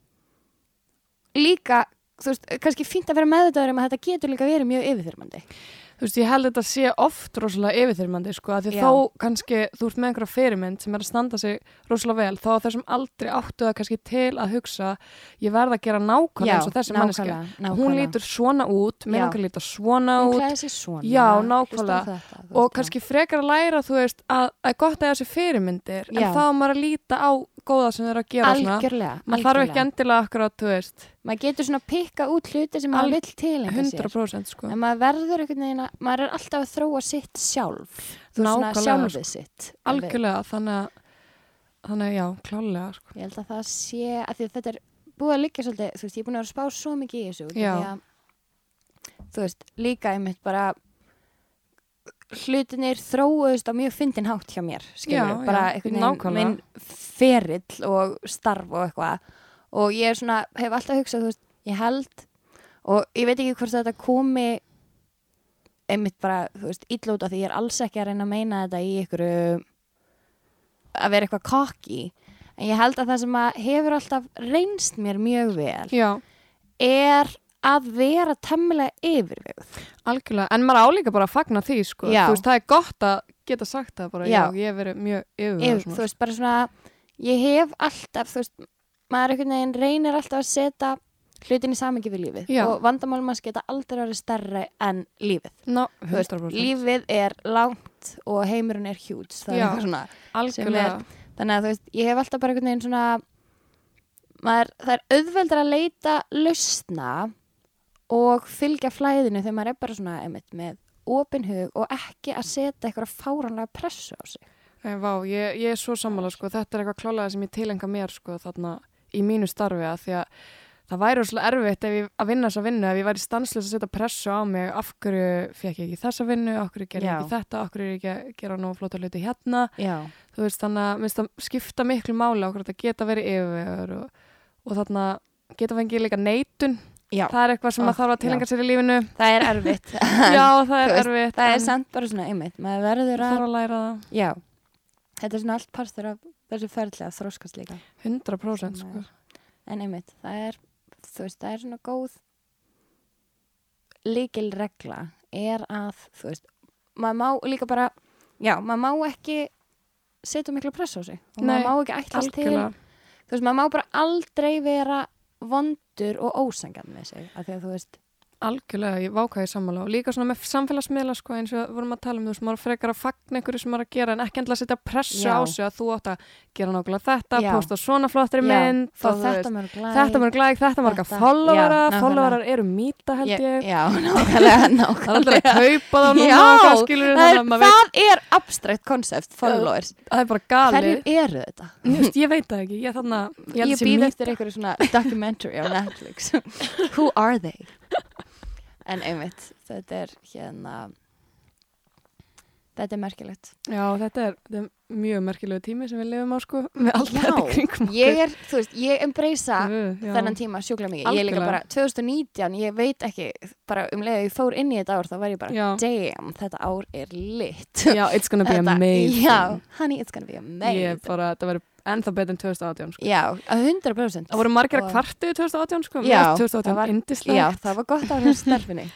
líka, þú veist, kannski fínt að vera meðvitaður um að þetta getur líka verið mjög yfirþyrmandi. Þú veist, ég held þetta sé oft rosalega yfirþyrmandi, sko, að því Já. þó kannski þú ert með einhverja fyrirmynd sem er að standa sig rosalega vel, þá þessum aldrei áttu það kannski til að hugsa, ég verð að gera nákvæmlega eins og þessi nákvæmlega. Hún lítur svona út, mér langar að líta svona hún út svona. Já, nákvæmlega. þetta, og kannski frekar að læra, þú veist, að að gott að þessi fyrirmyndir, Já. en þá maður að líta á góða sem þeir eru að gera svona. algjörlega, Maður þarf ekki endilega akkurat, þú veist, maður getur svona pikka út hluti sem maður vill til 100% sko. en maður verður einhvern veginn að maður er alltaf að þróa sitt sjálf þú veist svona sjálfið sko. sitt Algjörlega, þannig að, þannig að já, klálega, sko. ég held að það sé að því að þetta er búið að liggja svolítið, þú veist, ég er búin að vera að spá svo mikið í þessu Já. að, þú veist, líka einmitt bara hlutinir þróuðust á mjög fyndin hátt hjá mér, skilur, Já, bara já, einhvern veginn minn ferill og starf og eitthvað. Og ég er svona, hef alltaf hugsað, veist, ég held og ég veit ekki hvort þetta komi einmitt bara, þú veist, af því ég er alls ekki að reyna að meina þetta í ykkur að vera eitthvað kokki en ég held að það sem að hefur alltaf reynst mér mjög vel Já, er að vera temmilega yfirvegð algjörlega, en maður álíka bara að fagna því, sko. Já. Þú veist, það er gott að geta sagt það bara, já, Já. ég hef verið mjög Yfir, yfir þú veist, bara svona ég hef alltaf, þú veist maður einhvern veginn reynir alltaf að setja hlutin í samingi við lífið Já. og vandamálum manns geta aldrei verið stærri en lífið Þú veist, 100%. lífið er langt og heimurinn er hjúts það er eitthvað svona algjörlega, þannig að þú veist, ég hef alltaf bara einhvern veginn svona maður, það er auðveldur að leita lausna og fylgja flæðinu þegar maður er bara svona einmitt, með opin hug og ekki að setja eitthvað fáranlega pressu á sig. Nei, vá, ég, ég er svo sammála, sko, þetta er eitthvað klálega sem ég tilenga mér, sko, þarna í mínu starfi að því að það væri svolítið erfitt ef ég, að vinna þessa vinnu, ef ég væri stanslega að setja pressu á mig, af hverju fekk ég ekki þessa vinnu, af hverju ger ég ekki þetta, af hverju er ég ekki að gera nóg flóta hluti hérna, Já, þú veist, þannig að minnst að skipta miklu máli okkur að geta verið yfirvegur og, og þarna geta fengið líka neitun, já. það er eitthvað sem maður þarf að tilenga sér í lífinu, það er erfitt. <laughs> Já, það er veist, erfitt, það er samt bara svona einmitt maður verður að, að læra það, já. Þetta er svona allt partur af þessu ferli að þróskast líka. 100% Sem sko. er- en einmitt, það er þú veist, það er svona góð líkil regla er að, þú veist maður má líka bara, já, maður má ekki setja miklu press á sig. Og maður má ekki ætlast til þú veist, maður má bara aldrei vera vondur og ósangan með sig, af því að þú veist Algjörlega, ég vákaði sammála og líka svona með samfélagsmiðla sko eins og vorum að tala um þú veist, maður frekar að fagna einhverju sem maður að gera en ekki endla að setja pressu Já. á sig að þú átt að gera nákvæmlega þetta, Já. posta svona flottri mynd og þetta mörg like. þetta mörg like, þetta marga Þetta- followera, nákvæmlega. followerar eru mýta held ég, Já, <laughs> nákvæmlega, það er alltaf að nákvæmlega. kaupa þá núna og hvað skilur það þannig að maður veit, það er abstrakt koncept, followers. það er bara galið Hverjir eru þetta? Veist, ég veit það ekki, ég ég Ég að sé býð eftir einhverju svona documentary á Netflix. <laughs> Who are they? En einmitt, þetta er hérna, þetta er merkilegt. Já, þetta er, þetta er mjög merkilegu tími sem við lifum á sko, með allt Já, þetta kringum okkur. Ég er, þú veist, ég já. þennan tíma sjúklega mikið. Ég er líka bara 2019, ég veit ekki, bara um leið að ég fór inn í þetta ár, þá var ég bara, Já. damn, þetta ár er lit. Já, it's gonna be Þetta- amazing. Já, honey, it's gonna be amazing. Ég bara, þetta verður ennþá betur en 2018 sko. Já, að 100%. Það voru margir að kvartu 2018 sko. Já, Mér fannst 2018 það var- indislegt. Já, það var gott á hérna stelfinni.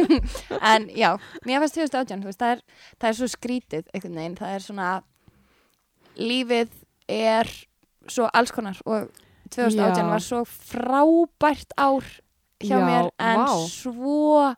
<laughs> en já, mér fannst 2018, þú veist, það er, það er svo skrítið einhvern veginn, það er svona, lífið er svo alls konar og 2018 Já. var svo frábært ár hjá Já, mér en vá. svo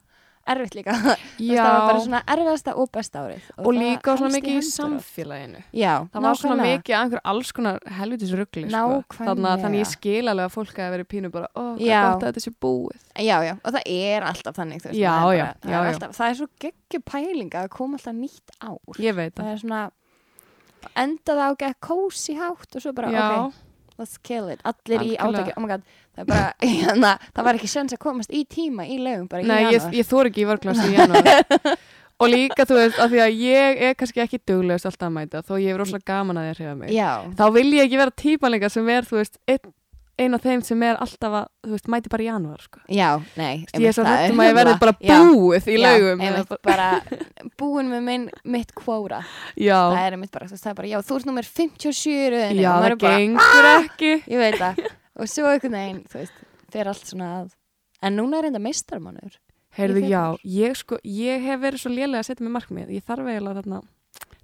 erfitt líka. <laughs> Það var bara svona erfiðasta og besta árið. og líka það svona mikið í samfélaginu. Já, Það var svona mikið að einhver alls konar helvitis ruggli sko. Þannig, að, þannig ég skil alveg að fólk að vera pínu bara, ó, hvað er gott að þetta sé búið. Já, já, og það er alltaf þannig, veist. Já, það er bara- það er. Alltaf, það er svo geggju pælinga að koma alltaf nýtt ár. Ég veit það er svona endaði á að kósi hátt og svo bara, Já, ok, let's kill it allir í Algjörlega. átaki, oh my god það, er bara, <laughs> hérna, það var ekki sens að komast í tíma í legum bara Nei, í ég, janúar ég þór ekki í vörglas í janúar. <laughs> og líka, þú veist, af því að ég er kannski ekki duglegust alltaf að mæta, þó ég er rosalega gaman að ég hrefa mig. já, Þá vil ég ekki vera típan líka sem er, þú veist, einn ein af þeim sem er alltaf að, þú veist, mæti bara í janúar, sko. já, nei Ég er svo það hrættum að ég verði bara já, búið í já, laugum. einmitt, bara búin með minn, mitt kvóra Já, það er einmitt bara, það er bara, já, þú ert nummer 57 í röðinni já, það er bara, gengur ekki. ég veit það og svo einhvern veginn, þú veist, fer allt svona að en núna er enda meistarmannur Heyrðu, já, ég sko, ég hef verið svo lélega að setja mér markmið. Ég þarf eiginlega þarna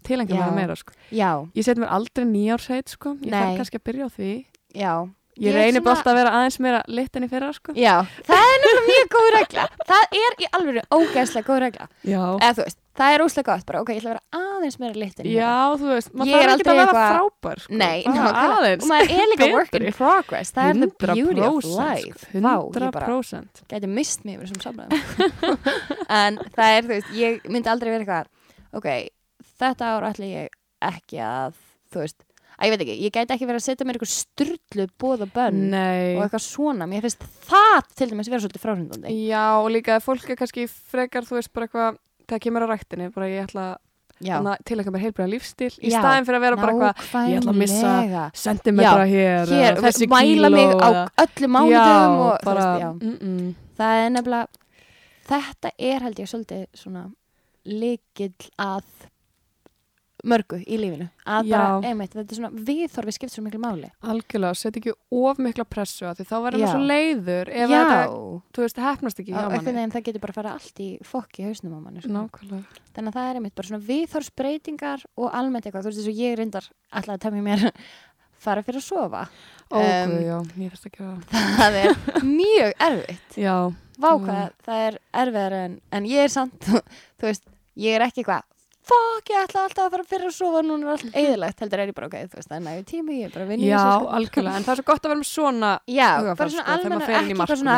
tilengja Já. mér meira, sko. já, Ég set mér aldrei nýjársheit, sko. Ég þarf kannski að byrja á því. já Ég, Ég reynir bara alltaf að vera aðeins meira lit enn í fyrra, sko. Já, það er nefnilega mjög góð regla. Það er í alveg ógeðslega góð regla. Já. Eða þú veist, það er óslega gott bara, ok, ég ætla að vera aðeins meira litin. Já, þú veist, maður þarf ekki að vera eitthvað- frábær, sko. Nei, aðeins. Og maður er líka work in progress. Það er the beauty of 100%, life. sko, Vá, ég bara 100%. gæti mist yfir þessum samræðum. <laughs> en það er, þú veist, ég myndi aldrei vera eitthvað, ok, þetta ár ætla ég ekki að, þú veist, að ég veit ekki, ég gæti ekki verið að setja mér eitthvað styrlu bóð og bönn Nei. og eitthvað svona. Mér finnst það til dæmis vera svolítið fráhrindandi. Já, og líka að fólk er kannski frekar, þú veist, bara eitthvað, það kemur á ræktinni, bara ég ætla Já, að tilengja mér heilbreyða lífstíl, í Já, staðin fyrir að vera bara eitthvað, ég ætla að missa sentimetra hér, hér, þessi kíló, mm -mm. það er nefnilega þetta er held ég svolítið svona líkill að mörgu í lífinu. Að Já. bara, einmitt, þetta er svona viðþorfi skipt svo miklu máli. Algjörlega, set ekki of mikla pressu að því þá verður maður svo leiður ef já, þetta, þú veist, hefnast ekki hjá manni. veginn það getur bara að fara allt í fokk í hausnum á manni sko. Nákvæmlega. þannig að það er einmitt bara svona viðþorsbreytingar og almennt eitthvað, þú veist þess að ég reyndar alltaf að temja mér <laughs> fara fyrir að sofa. Ó, Um, guð, já, ég finnst ekki að það er mjög erfitt. Já, Vá Já. hvað, það er erfiðar en, en ég er samt, <laughs> þú veist, ég er ekki eitthvað, fuck, ég ætla alltaf að fara fyrir að sofa, núna er allt eðilegt, heldur er ég bara, ok, þú veist, það er nægur tími, ég er bara að vinna já, sko. algjörlega En það er svo gott að vera með svona <laughs> Já, bara svona sko, í ekki bara svona,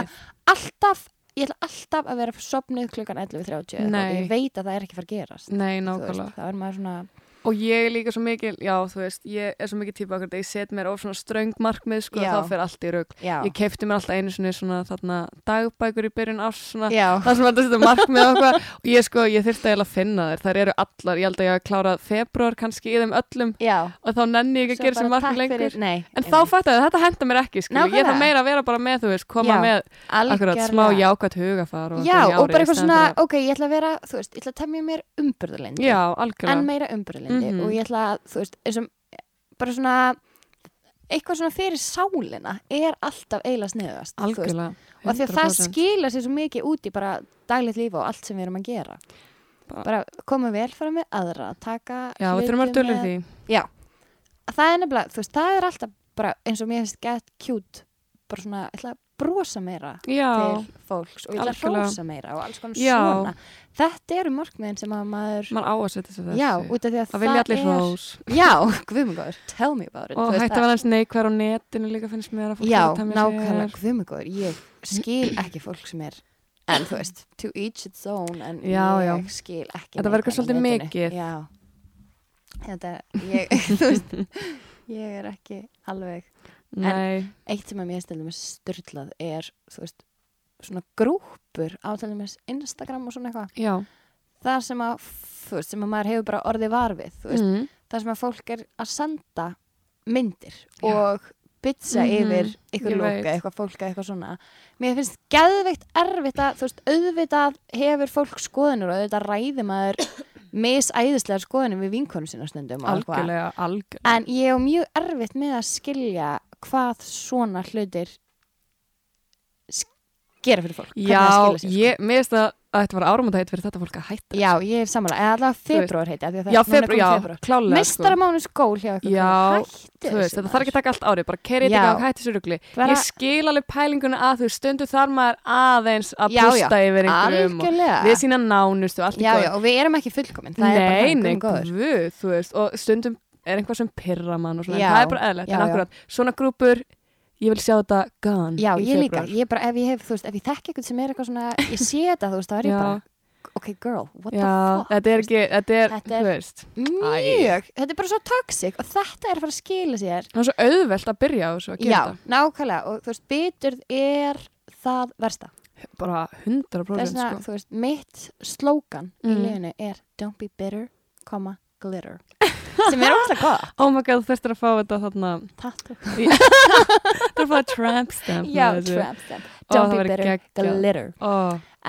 alltaf, ég ætla alltaf að vera sopnuð klukkan 11.30, eða Nei. eitthvað, ég veit að það er ekki fara að gerast. Nei, veist, Það er maður svona, Og ég er líka svo mikil, já, þú veist, ég er svo mikil típa okkur, ég set mér of svona ströng markmið, sko, Já. þá fer allt í rauk. já, Ég kefti mér alltaf einu sinni svona þarna dagbækur í byrjun árs, svona, já, það sem þetta markmið og eitthvað. Og ég sko, ég eiginlega að finna þér, þær eru allar, ég held að ég hafa klárað februar kannski í þeim öllum já. og þá nenni ég ekki að gera sem markmið lengur. fyrir- Nei, En þá fætti að þetta henda mér ekki, sko, ég Nákvæmlega. þarf meira að vera bara með, þú veist, koma Já, með akkurat smá jákvæmt hugafar og Já, eitthvað og bara í eitthvað svona, ok, ég ætla að vera, þú veist, ég ætla að temja mér Já, en meira umbröðlindi Mhm. og ég ætla að, þú veist, eins og bara svona eitthvað svona fyrir sálina er alltaf eiginlega sniðast og því að það 100%. skila sér svo mikið út í bara daglegt líf og allt sem við erum að gera Bara- bara koma vel fara með aðra taka Já, við þurfum að með- því. já, það er nefnilega, þú veist, það er alltaf bara eins og mér finnst gett cute bara svona, ég ætla að brosa meira Já, til fólks og ég ætla að hrósa meira og alls konar Já. svona. Þetta eru markmiðin sem að maður maður á að setja sér þessi já, út af því að Það vilja allir er hrós. Já, <laughs> guðmugóður, tell me about it og hætti að vera eins neikvæður á netinu líka finnst mér að fólk já, að nákvæmlega, sér guðmugóður ég skil ekki fólk sem er en þú veist, to each its own en ég skil ekki Þetta verður svolítið mikið. þetta, ég, <laughs> þú veist ég er ekki alveg Nei, eitt sem að mér stundum er styrlað er, þú veist, svona grúpur á til dæmis Instagram og svona eitthvað það sem að, þú veist, sem að maður hefur bara orðið varfið, mm. það sem að fólk er að senda myndir Já. og bytsa Mhm, yfir ykkur veit. eitthvað fólk eða eitthvað svona mér finnst geðveikt erfitt að þú veist, auðvitað hefur fólk skoðunur og auðvitað ræði maður <coughs> misæðislegar skoðunum við vinkonu sinna stundum og eitthvað. algjörlega, algjörlega en ég hef mjög erfitt með að skilja hvað svona hlutir gera fyrir fólk Já, sér, sko. ég, mér finnst að þetta var áramóndaheitt fyrir þetta fólk að hætta já, ég er samanlega, eða allavega februar heiti Já, februar, já, klálega sko. Meistaramánus gól hjá ykkur Já, Þú veist, þetta þarf ekki að taka allt árið, bara kerið Já. þetta og hætti sér rugli. Bara- Ég skil alveg pælinguna að þú stundu þar maður aðeins að Já, já, pústa yfir einhverjum og algjörlega við sína nánustu, allt í já, góðu. já, og við erum ekki fullkomin það er bara Nei, nei, þú veist, og stundum er einhvað sem pyrra mann og svona, Já, það er bara eðlilegt, já, en já. akkurat, svona grúpur, ég vil sjá þetta gone já, í ég líka, ég bara, ef ég hef, þú veist, ef ég þekki eitthvað sem er eitthvað svona, ég sé <laughs> þetta, þú veist, þá er ég Já. bara ok, girl, what Já, the fuck þetta er ekki, þetta er, Þetta er- þú veist, mjög, þetta er bara svo toxic og þetta er að fara að skila sér það er svo auðvelt að byrja á þessu að já, gera nákvæmlega, og þú veist, biturð er það versta þetta, bara 100% það er svona, sko. þú veist, mitt slókan í Mm. lífinu er don't be bitter, comma, glitter <laughs> sem er óslega góða <laughs> Oh my god, þú þurftir að fá þetta þarna, Tattoo. <laughs> þú þurftir að fá tramp stamp já, tramp stamp, don't það be bitter, geggjað. glitter Ó,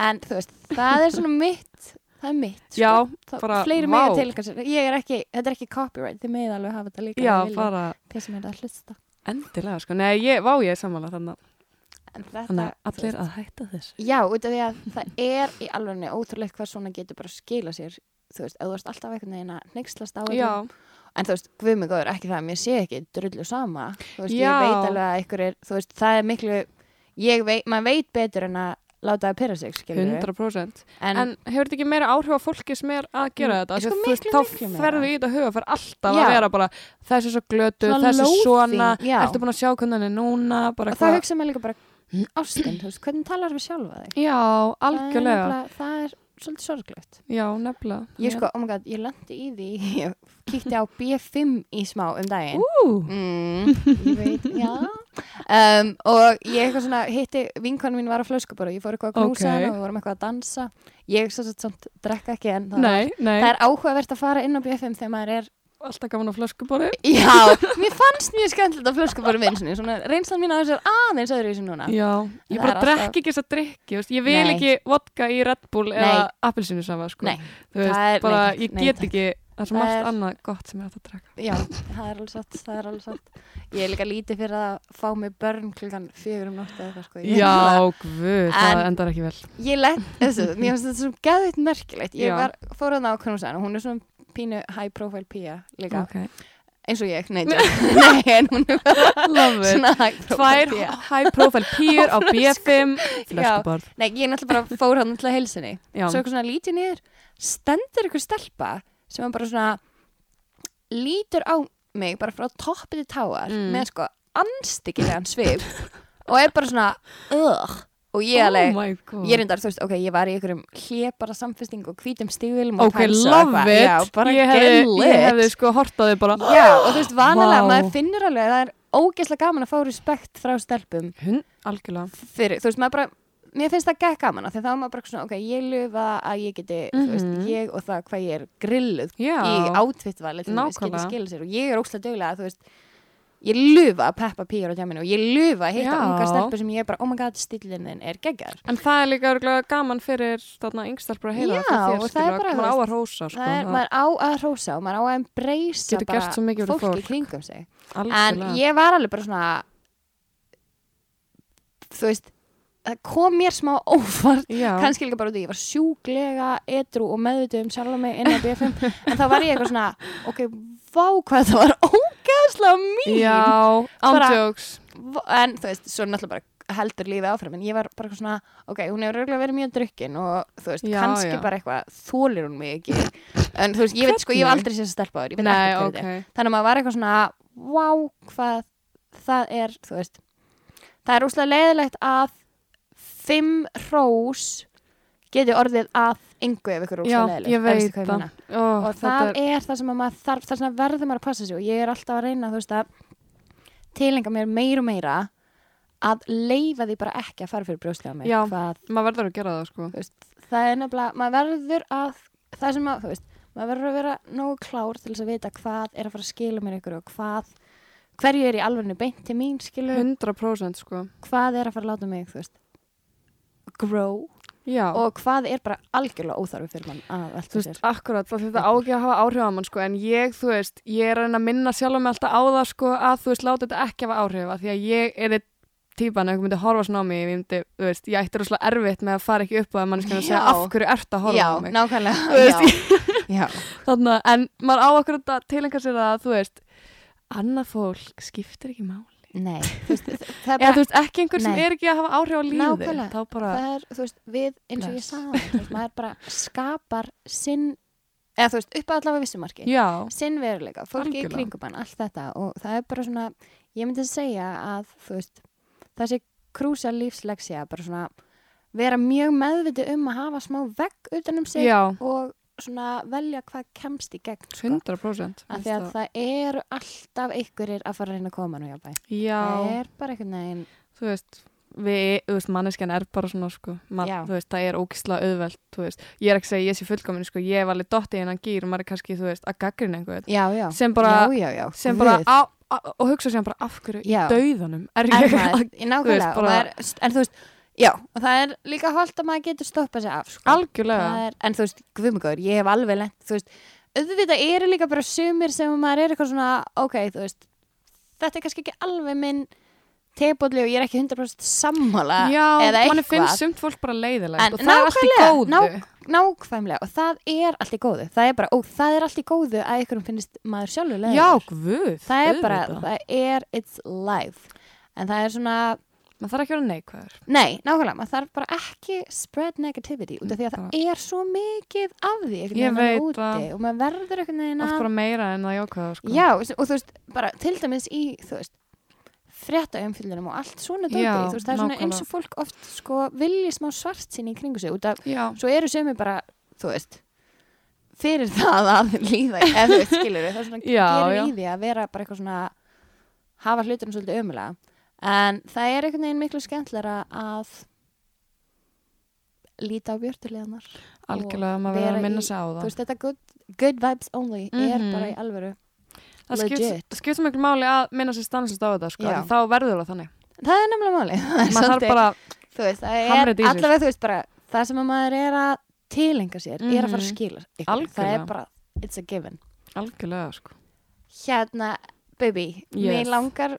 en þú veist, það er svona mitt það er mitt, sko. Já, Það- bara, fleiri vá. með að tilka sér ég er ekki, þetta er ekki copyright þið með alveg hafa þetta líka já, bara þeir sem er að hlusta endilega, sko. Nei, ég, vá, ég er sammála þannig. Þannig að allir að hætta þessu. já, út af því að það er í alveg ótrúlegt hvað svona getur bara skila sér þú veist, ef þú veist alltaf einhvern veginn að neykslast á. Já, en þú veist, guð mig góður, ekki það að mér sé ekki drullu sama, þú veist, Já. ég veit alveg að ykkur er, þú veist, það er miklu ég veit, maður veit betur en að láta það pyrra sig, skilur 100%. en, En, hefur þetta ekki meira áhrif á fólki sem er að gera Mm, þetta? sko, þú veist, þá miklu meira. ferðu í þetta huga, fer alltaf Já. að vera bara þessi svo glötu, þessi svona, já. ertu búin að sjá hvernig hann er núna, og það hugsa maður líka bara ástin, þú veist, hvernig talar við sjálfa þig Já, Það er algjörlega. það er svolítið sorglegt. Já, nefnilega. ég sko, oh my god, ég lendi í því. Ég kíkti á B5 í smá um daginn. Ú, mm, ég veit, já. Um, og ég eitthvað svona hitti vinkonu mín var á flöskubor og ég fór eitthvað að knúsa Ok. hana og við vorum eitthvað að dansa. Ég svo svo samt drekka ekki en það, nei, nei, það er áhugavert að fara inn á B5 þegar maður er alltaf gaman á flöskubori. já, mér fannst mjög skemmtilegt á flöskubori minn svona, reynslan mín á þessu er aðeins öðru í þessu núna Já, ég Það bara er alltaf- drekki ekki þess að drikki, ég vil Nei. ekki vodka í Red Bull Nei. eða appelsinu saman, sko. Nei, Þú veist, það er- bara, ég get ekki, það er svo Það margt er- annað gott sem ég ætti að drekka. já, það er alveg satt það er alveg satt ég er líka lítið fyrir að fá mig börn klukkan fjögur um nótt eða sko Ég- Já, guð, það En- endar ekki vel. ég lett, þessu, mér finnst þetta svo hann er pínu high profile pía líka, Ok, eins og ég, nei, <laughs> nei en hún er svona high profile pía. high profile pýr á <laughs> B5 Já. flöskuborð. nei, ég náttúrulega bara fór hann til að heilsinni Já, svo eitthvað svona lítið niður stendur ykkur stelpa sem er bara svona lítur á mig bara frá toppi til táar Mm. með sko anstíkilegan svip og er bara svona ugh og ég alveg oh. Ég er reyndar, þú veist, ok, ég var í einhverjum hlepara samfesting og hvítum stígvilum og Ok, pælsa og eitthvað. it. Já, bara ég hefði, ég hefði sko hortaði bara. Já, og þú veist, <gasps> vanalega, Vá. maður finnur alveg að það er ógeðslega gaman að fá respekt frá stelpum Hund, algjörlega. fyrir, þú veist, maður bara mér finnst það gekk gaman þá maður bara svona, ok, ég lufa að ég geti, þú veist, Mhm. ég og það hvað ég er grilluð Já. í átvittvalið til þess geti skilja sér og ég er ógeðslega duglega að, þú veist ég lufa að peppa pýjar á tjáminu og ég lufa að hitta Já. unga stelpur sem ég er bara, oh my god, stillin þinn er geggjar En það er líka örugglega gaman fyrir þarna yngstelpur að heyra Já, þér, og það er skilur, bara, maður á að rósa sko, það er, maður á að hrósa og maður á að embracea Getur bara gert svo mikið fyrir fólk í fólk. kringum sig en algjörlega. ég var alveg bara svona þú veist það kom mér smá óvart kannski líka bara út í, ég var sjúklega edru og meðvituð um sjálfa mig inn á BFM en þá var ég eitthvað svona, ok, vá hvað það var ógeðslega mín. Já, Vá- en þú veist, svo náttúrulega bara heldur lífið áfram en ég var bara svona, ok, hún hefur örgulega verið mjög drukkin og þú veist, Já, kannski já. bara eitthvað þólir hún mig ekki. En þú veist, ég veit sko, ég hef aldrei þess að stelpa þér, ég veit ekki hvað ok. þetta er. Þannig að maður var eitthvað svona, wow hvað það er, þú veist. Það er úslega leiðilegt að fimm hrós geti orðið að engu ef ykkur Já, leiðilegt ég veit það. Ó, og það er það sem að maður þarf það sem að verður maður að passa sig og ég er alltaf að reyna þú veist að tilenga mér meir og meira að leifa því bara ekki að fara fyrir brjóstlega mig Já. Hvað, maður verður að gera það sko. þú veist, það er nefnilega maður verður að það sem að þú veist, maður verður að vera nógu klár til þess að vita hvað er að fara að skila mér ykkur og hvað hverju er í alvegni beint til mín skilu 100% sko. hvað er að fara að láta mig þú veist grow Já. og hvað er bara algjörlega óþarfi fyrir mann að Þú velta veist, sér akkurat, það þetta á ekki að hafa áhrif á mann sko, en ég, þú veist, ég er að að minna sjálf mig alltaf á það sko, að þú veist, láta þetta ekki hafa áhrif af því að ég er þitt típan, ef einhver myndi horfa svona á mig, ég myndi, þú veist, ég ætti rosalega erfitt með að fara ekki upp á það mannskjana að segja Já. af hverju ert að horfa já, á mig. nákvæmlega Þú veist, já. <laughs> já. Þannig, að- en maður á okkur þetta tilengar sér að, þú veist, annað fólk skiptir ekki máli. Nei, þú veist, það er Eða, þú bara, veist, ekki einhver sem er ekki að hafa áhrif á lífið, Nákvæmlega. bara, það er, þú veist, við, eins og ég Bless. sagði, þú veist, maður bara skapar sinn, eða þú veist, upp að allavega vissumarki, já, sinn veruleika, fólki í Algjörlega. kringum hann, allt þetta og það er bara svona, ég myndi að segja að, þú veist, þessi krúsa lífsleksja, bara svona, vera mjög meðviti um að hafa smá vegg utan um sig já, og velja hvað kemst í gegn, sko. 100%. Af því að það eru alltaf einhverjir að fara að reyna að koma nú hjálpa. Já. Það er bara einhvern veginn, þú veist, veist, manneskjan er bara svona, sko, Man, veist, það er ógislega auðvelt, ég er ekki að segja ég sé fullkomin, sko, ég hef alveg dottið innan gýr og maður er kannski, veist, að gaggrina einhvern. Sem bara- já, já, já. sem bara, á, á, og hugsa sér bara af hverju í dauðanum er er ég að, en þú veist, já og það er líka holdt að maður getur stoppað sér af sko. algjörlega, er, en þú veist, guðmuggur, ég hef alveg lent þú veist, auðvitað eru líka bara sumir sem maður er eitthvað svona, ok, þú veist þetta er kannski ekki alveg minn tebólli og ég er ekki 100% sammála já, eitthvað finnst sumt fólk bara leiðilegt En og það er allt í góðu, ná- nákvæmlega og það er allt í góðu. Það er bara, og það er allt í góðu að ykkurum finnst maður sjálfur já, leiðilegur. guð, það er bara, það er it's life. En það er svona, maður þarf ekki að vera neikvæður, Nei, nákvæmlega, maður þarf bara ekki spread negativity út af því að Bara- það er svo mikið af því Ég þarna veit það. og maður verður einhvern veginn oft bara meira en það jákvæða, sko, Já, og þú veist, bara til dæmis í þú veist, frétta umfyllunum og allt svona dóti, þú veist, það er svona nákvæmlega. eins og fólk oft sko vilji smá svart sín í kringu sig út af, já, svo eru sömu bara þú veist, fyrir það að líða, eða þú veist, skilur það er svona, Já, gerir í því að vera bara eitthvað svona hafa hlutunum svolítið ömulega en það er einhvern veginn miklu skemmtlara að líta á björtuleganar algjörlega, maður verður að minna sig á það. veist, þetta good, good vibes only er Mhm. bara í alvöru það skipt, skipt svo miklu máli að minna sér stanslist á þetta, sko, þá verður það þannig. Það er nefnilega máli <laughs> er bara, þú veist, það er sig. allavega, þú veist, bara það sem að maður er að tilenga sér er að fara að Mhm. skila það er bara, it's a given. Algjörlega, sko. Hérna, baby, mér Yes. langar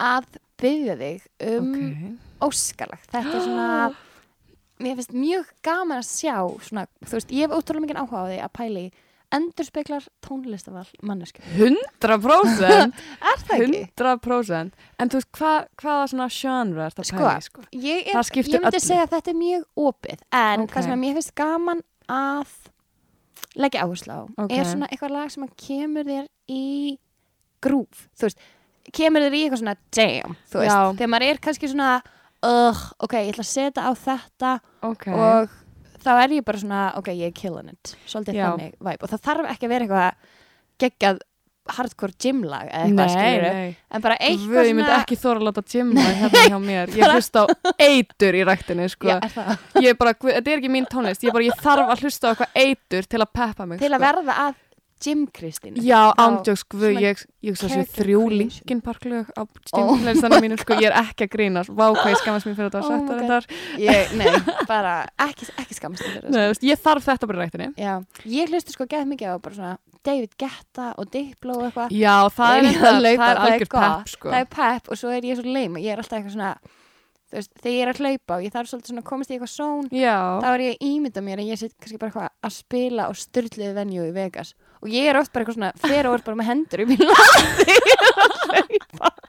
að byggja þig um ok, óskalagt, þetta er svona <gasps> mér finnst mjög gaman að sjá svona, þú veist, ég hef ótrúlega mikið áhuga á því að pæli endur speklar tónlistaval manneski, 100% <laughs> er það ekki? 100% en þú veist, hva, hvaða svona genre er þetta Sko, pæli, sko Ég, er, Það ég myndi öllu. segja að þetta er mjög opið en Ok. það sem mér finnst gaman að leggja áherslu á Ok. er svona eitthvað lag sem að kemur þér í grúf, þú veist kemur þér í eitthvað svona damn, þú veist, Já. þegar maður er kannski svona uh, ok, ég ætla að setja á þetta ok, og þá er ég bara svona, ok, ég er killing it. Svolítið Já. þannig vibe. Og það þarf ekki að vera eitthvað geggjað hardcore gymlag eða eitthvað nei en bara eitthvað ég myndi svona ekki þóra að láta gymma hérna <laughs> hjá mér. Ég hlusta á eitur í ræktinni sko. Ég er bara, þetta er ekki mín tónlist. Ég, bara, ég þarf að hlusta á eitthvað eitur til að peppa mig til að sko. verða að Jim Kristín Já, ándjóks, guð, ég, ég svo sé þrjú. Linkin Park lög á stimflæðistanum mínu, sko, ég er ekki að grínast. Vá, hvað ég skammast mér fyrir þetta <laughs> Oh setja God. þetta ég, <laughs> nei, bara ekki, ekki skammast þér Nei, þú veist, Ég þarf þetta bara í ræktinni. Já, ég hlusti sko gett mikið á bara svona David Guetta og Diplo og eitthvað. Já, það er, Þegar ég enda, að hlaupa, það er algjör pepp, sko. Það er pepp og svo er ég svo leim ég er alltaf eitthvað svona þú veist, þegar ég er að hlaupa og ég þarf svolítið svona að komast í eitthvað són Já, þá er ég að ímynda mér að ég sitt kannski bara eitthvað að spila og styrlið venju í Vegas og ég er oft bara eitthvað svona fyrir og er bara með hendur í landi <laughs>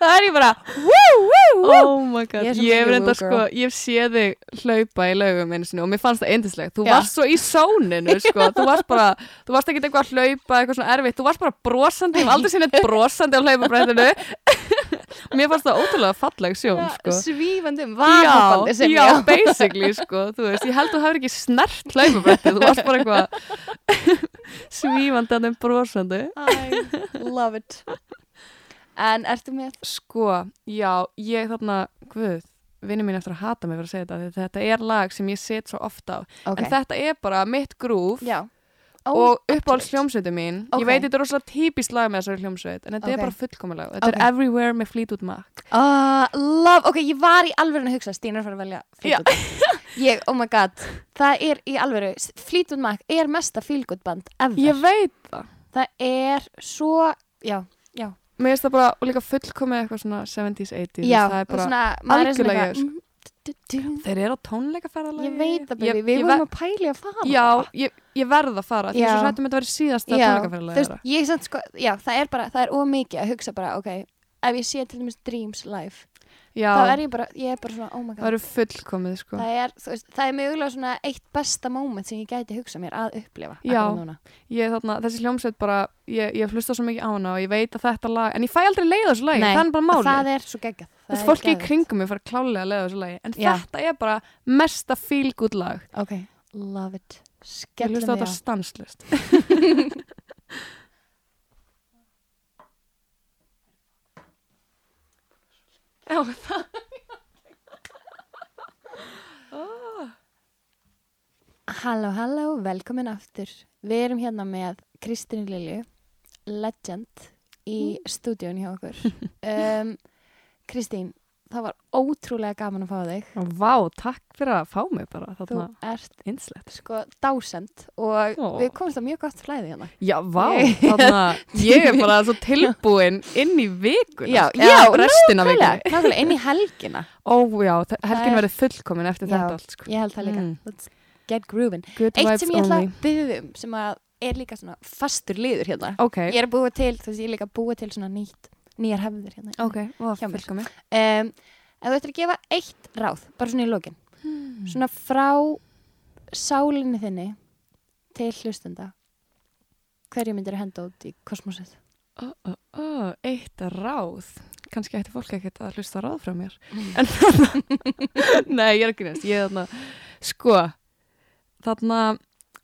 það er ég bara woo, woo, woo. oh my god, Ég ég hef reynda sko, ég hef séð þig hlaupa í laugum einu sinni og mér fannst það eindislegt. Þú Já. varst svo í sóninu, <laughs> sko, þú varst bara, þú varst ekkert eitthvað að hlaupa, eitthvað svona erfitt, þú varst bara brosandi, ég hef aldrei neitt brosandi á hlaupabrættinu. Mér fannst það ótrúlega falleg sjón, sko. Svífandi um vanhoppandi sem já, ég á. basically, sko, þú veist, ég held þú hefur ekki snert hlaupabrættið, þú varst bara eitthvað <laughs> svífandi að þeim brosandi. I love it. En ertu með? Sko, já, ég þarna, guð, vinni mín eftir að hata mig fyrir að segja þetta, þetta er lag sem ég set svo ofta á, Ok. en þetta er bara mitt grúf Já. Og uppáhalds hljómsveitu mín, Ok. ég veit þetta er rosalega típist lag með þessari hljómsveit, en þetta Ok. er bara fullkomulega, þetta Ok. er Everywhere með Fleetwood Mac. Uh, love, ok, ég var í alvöru að hugsa, Stína er að fara að velja Fleetwood. <laughs> ég, oh my god, það er í alvöru, Fleetwood Mac er mesta feelgood band ever. Ég veit það. Það er svo, já, já, Mér finnst það bara, líka fullkomið eitthvað svona 70s, 80s, já, það er bara, algjörlega ég, du- þeir eru á tónleikaferðalagi. ég veit það, Ég- við vorum að pæli að fara. Já, ég, ég verð að fara, Já. svo hrættum þetta að vera síðasta þú tónleikaferðalagi. sko, já, það er bara, það er ómikið að hugsa bara, ok, ef ég sé til dæmis Dreams live, Já, þá er ég bara, ég er bara svona, oh my það god, eru fullkomið, sko. það er, þú veist, það er mögulega svona eitt besta moment sem ég gæti hugsa mér að upplifa. Já. núna. ég, þarna, þessi hljómsveit bara, ég, ég hlusta svo mikið á hana og ég veit að þetta lag, en ég fæ aldrei leið á þessu lagi, það er bara málið. Það er svo geggjað. Það er fólki í kringum mig fara klálega að leið á þessu lagi, en Já. þetta er bara mesta feel good lag. Ok, love it. Ég Skellum hlusta á þetta stanslust. <laughs> <laughs> Já, <laughs> það. Halló, halló, velkomin aftur. Við erum hérna með Kristín Lilju, legend, í stúdíun hjá okkur. <laughs> Um, Kristín, það var ótrúlega gaman að fá þig. Vá, takk fyrir að fá mig bara, Þú ert einslegt. sko dásend og Ó. við komumst á mjög gott flæði hérna. Já, vá, Ég- þarna, <laughs> ég er bara svo tilbúin inn í vikuna. Já, já, Nákvæmlega, inn í helgina. <laughs> Ó, já, helgin er- verður fullkomin eftir Já. þetta allt, sko. Ég held það líka. Mm. Let's get groovin. Good Eitt sem ég ætla að byggja um, sem að er líka svona fastur liður hérna. Ok, Ég er að búa til, þú veist, ég er líka að búa til svona nýtt, nýjar hefðir hérna. ok, Hjá mér. fullkomin. Um, ef þú ættir að gefa eitt ráð, bara svona í lokin, Hmm. svona frá sálinni þinni til hlustenda, hverju myndir að henda út í kosmosið? Ó, ó, ó, eitt ráð. Kanski ætti fólk ekkert að hlusta á ráð frá mér. Mm. <laughs> En þarna, <laughs> nei, ég er ekki næst. Ég er þarna, sko, þarna,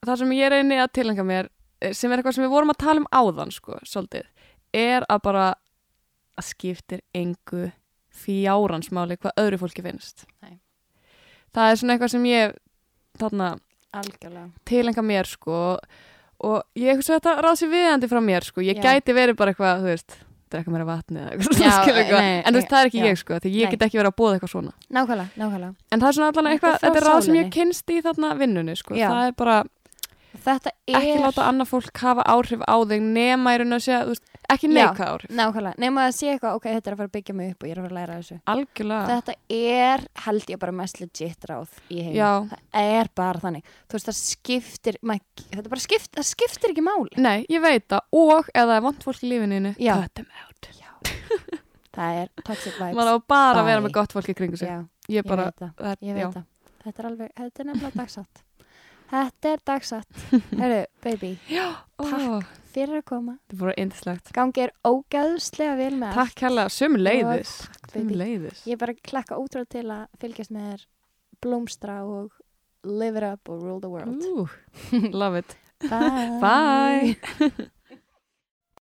það sem ég reyni að tilhenga mér, eh, sem er eitthvað sem við vorum að tala um áðan, sko, svolítið, er að bara að skiptir engu fjáransmáli hvað öðru fólki finnst. Nei. Það er svona eitthvað sem ég, þarna, tilhenga mér sko og ég hugsa þetta ráð sér viðandi frá mér sko, ég Já. gæti verið bara eitthvað þú veist, drekka mér að vatni eða eitthvað, Já, svona, skilur eitthvað. nei, en þú veist, það er ekki já. ég sko, því ég Nei. get ekki verið að búa eitthvað svona Nákvæmlega, nákvæmlega. en það er svona allan Eitthvað eitthvað, frá þetta er ráð sem sálinni. ég kynst í þarna vinnunni sko, Já. það er bara Þetta er... ekki láta annað fólk hafa áhrif á þig nema í raun og segja, þú veist, ekki Já. neikvæð áhrif Nákvæmlega, nema að sé eitthvað, ok, þetta er að fara að byggja mig upp og ég er að fara að læra þessu. algjörlega, Þetta er, held ég, bara mest legit ráð í heim. Já. Það er bara þannig. Þú veist, það skiptir, mæk, þetta bara skipt, það skiptir ekki máli. nei, ég veit það og ef það er vant fólk í lífininu Já. cut them out Það er toxic vibes. maður á bara að vera með gott fólk í kringu sig Já, ég ég bara, veit það. Ég já. veit það. Þetta er alveg, þetta er nefnilega dagsatt. Þetta er dagsatt. <laughs> Herru, baby, Ó, fyrir að koma. þetta er bara indislegt Gangi er ógæðslega vel með Takk hérlega, sömu leiðis takk, baby. leiðis Ég er bara að klakka ótrúlega til að fylgjast með þér blómstra og live it up og rule the world. Ooh, <laughs> Love it Bye. Bye <laughs>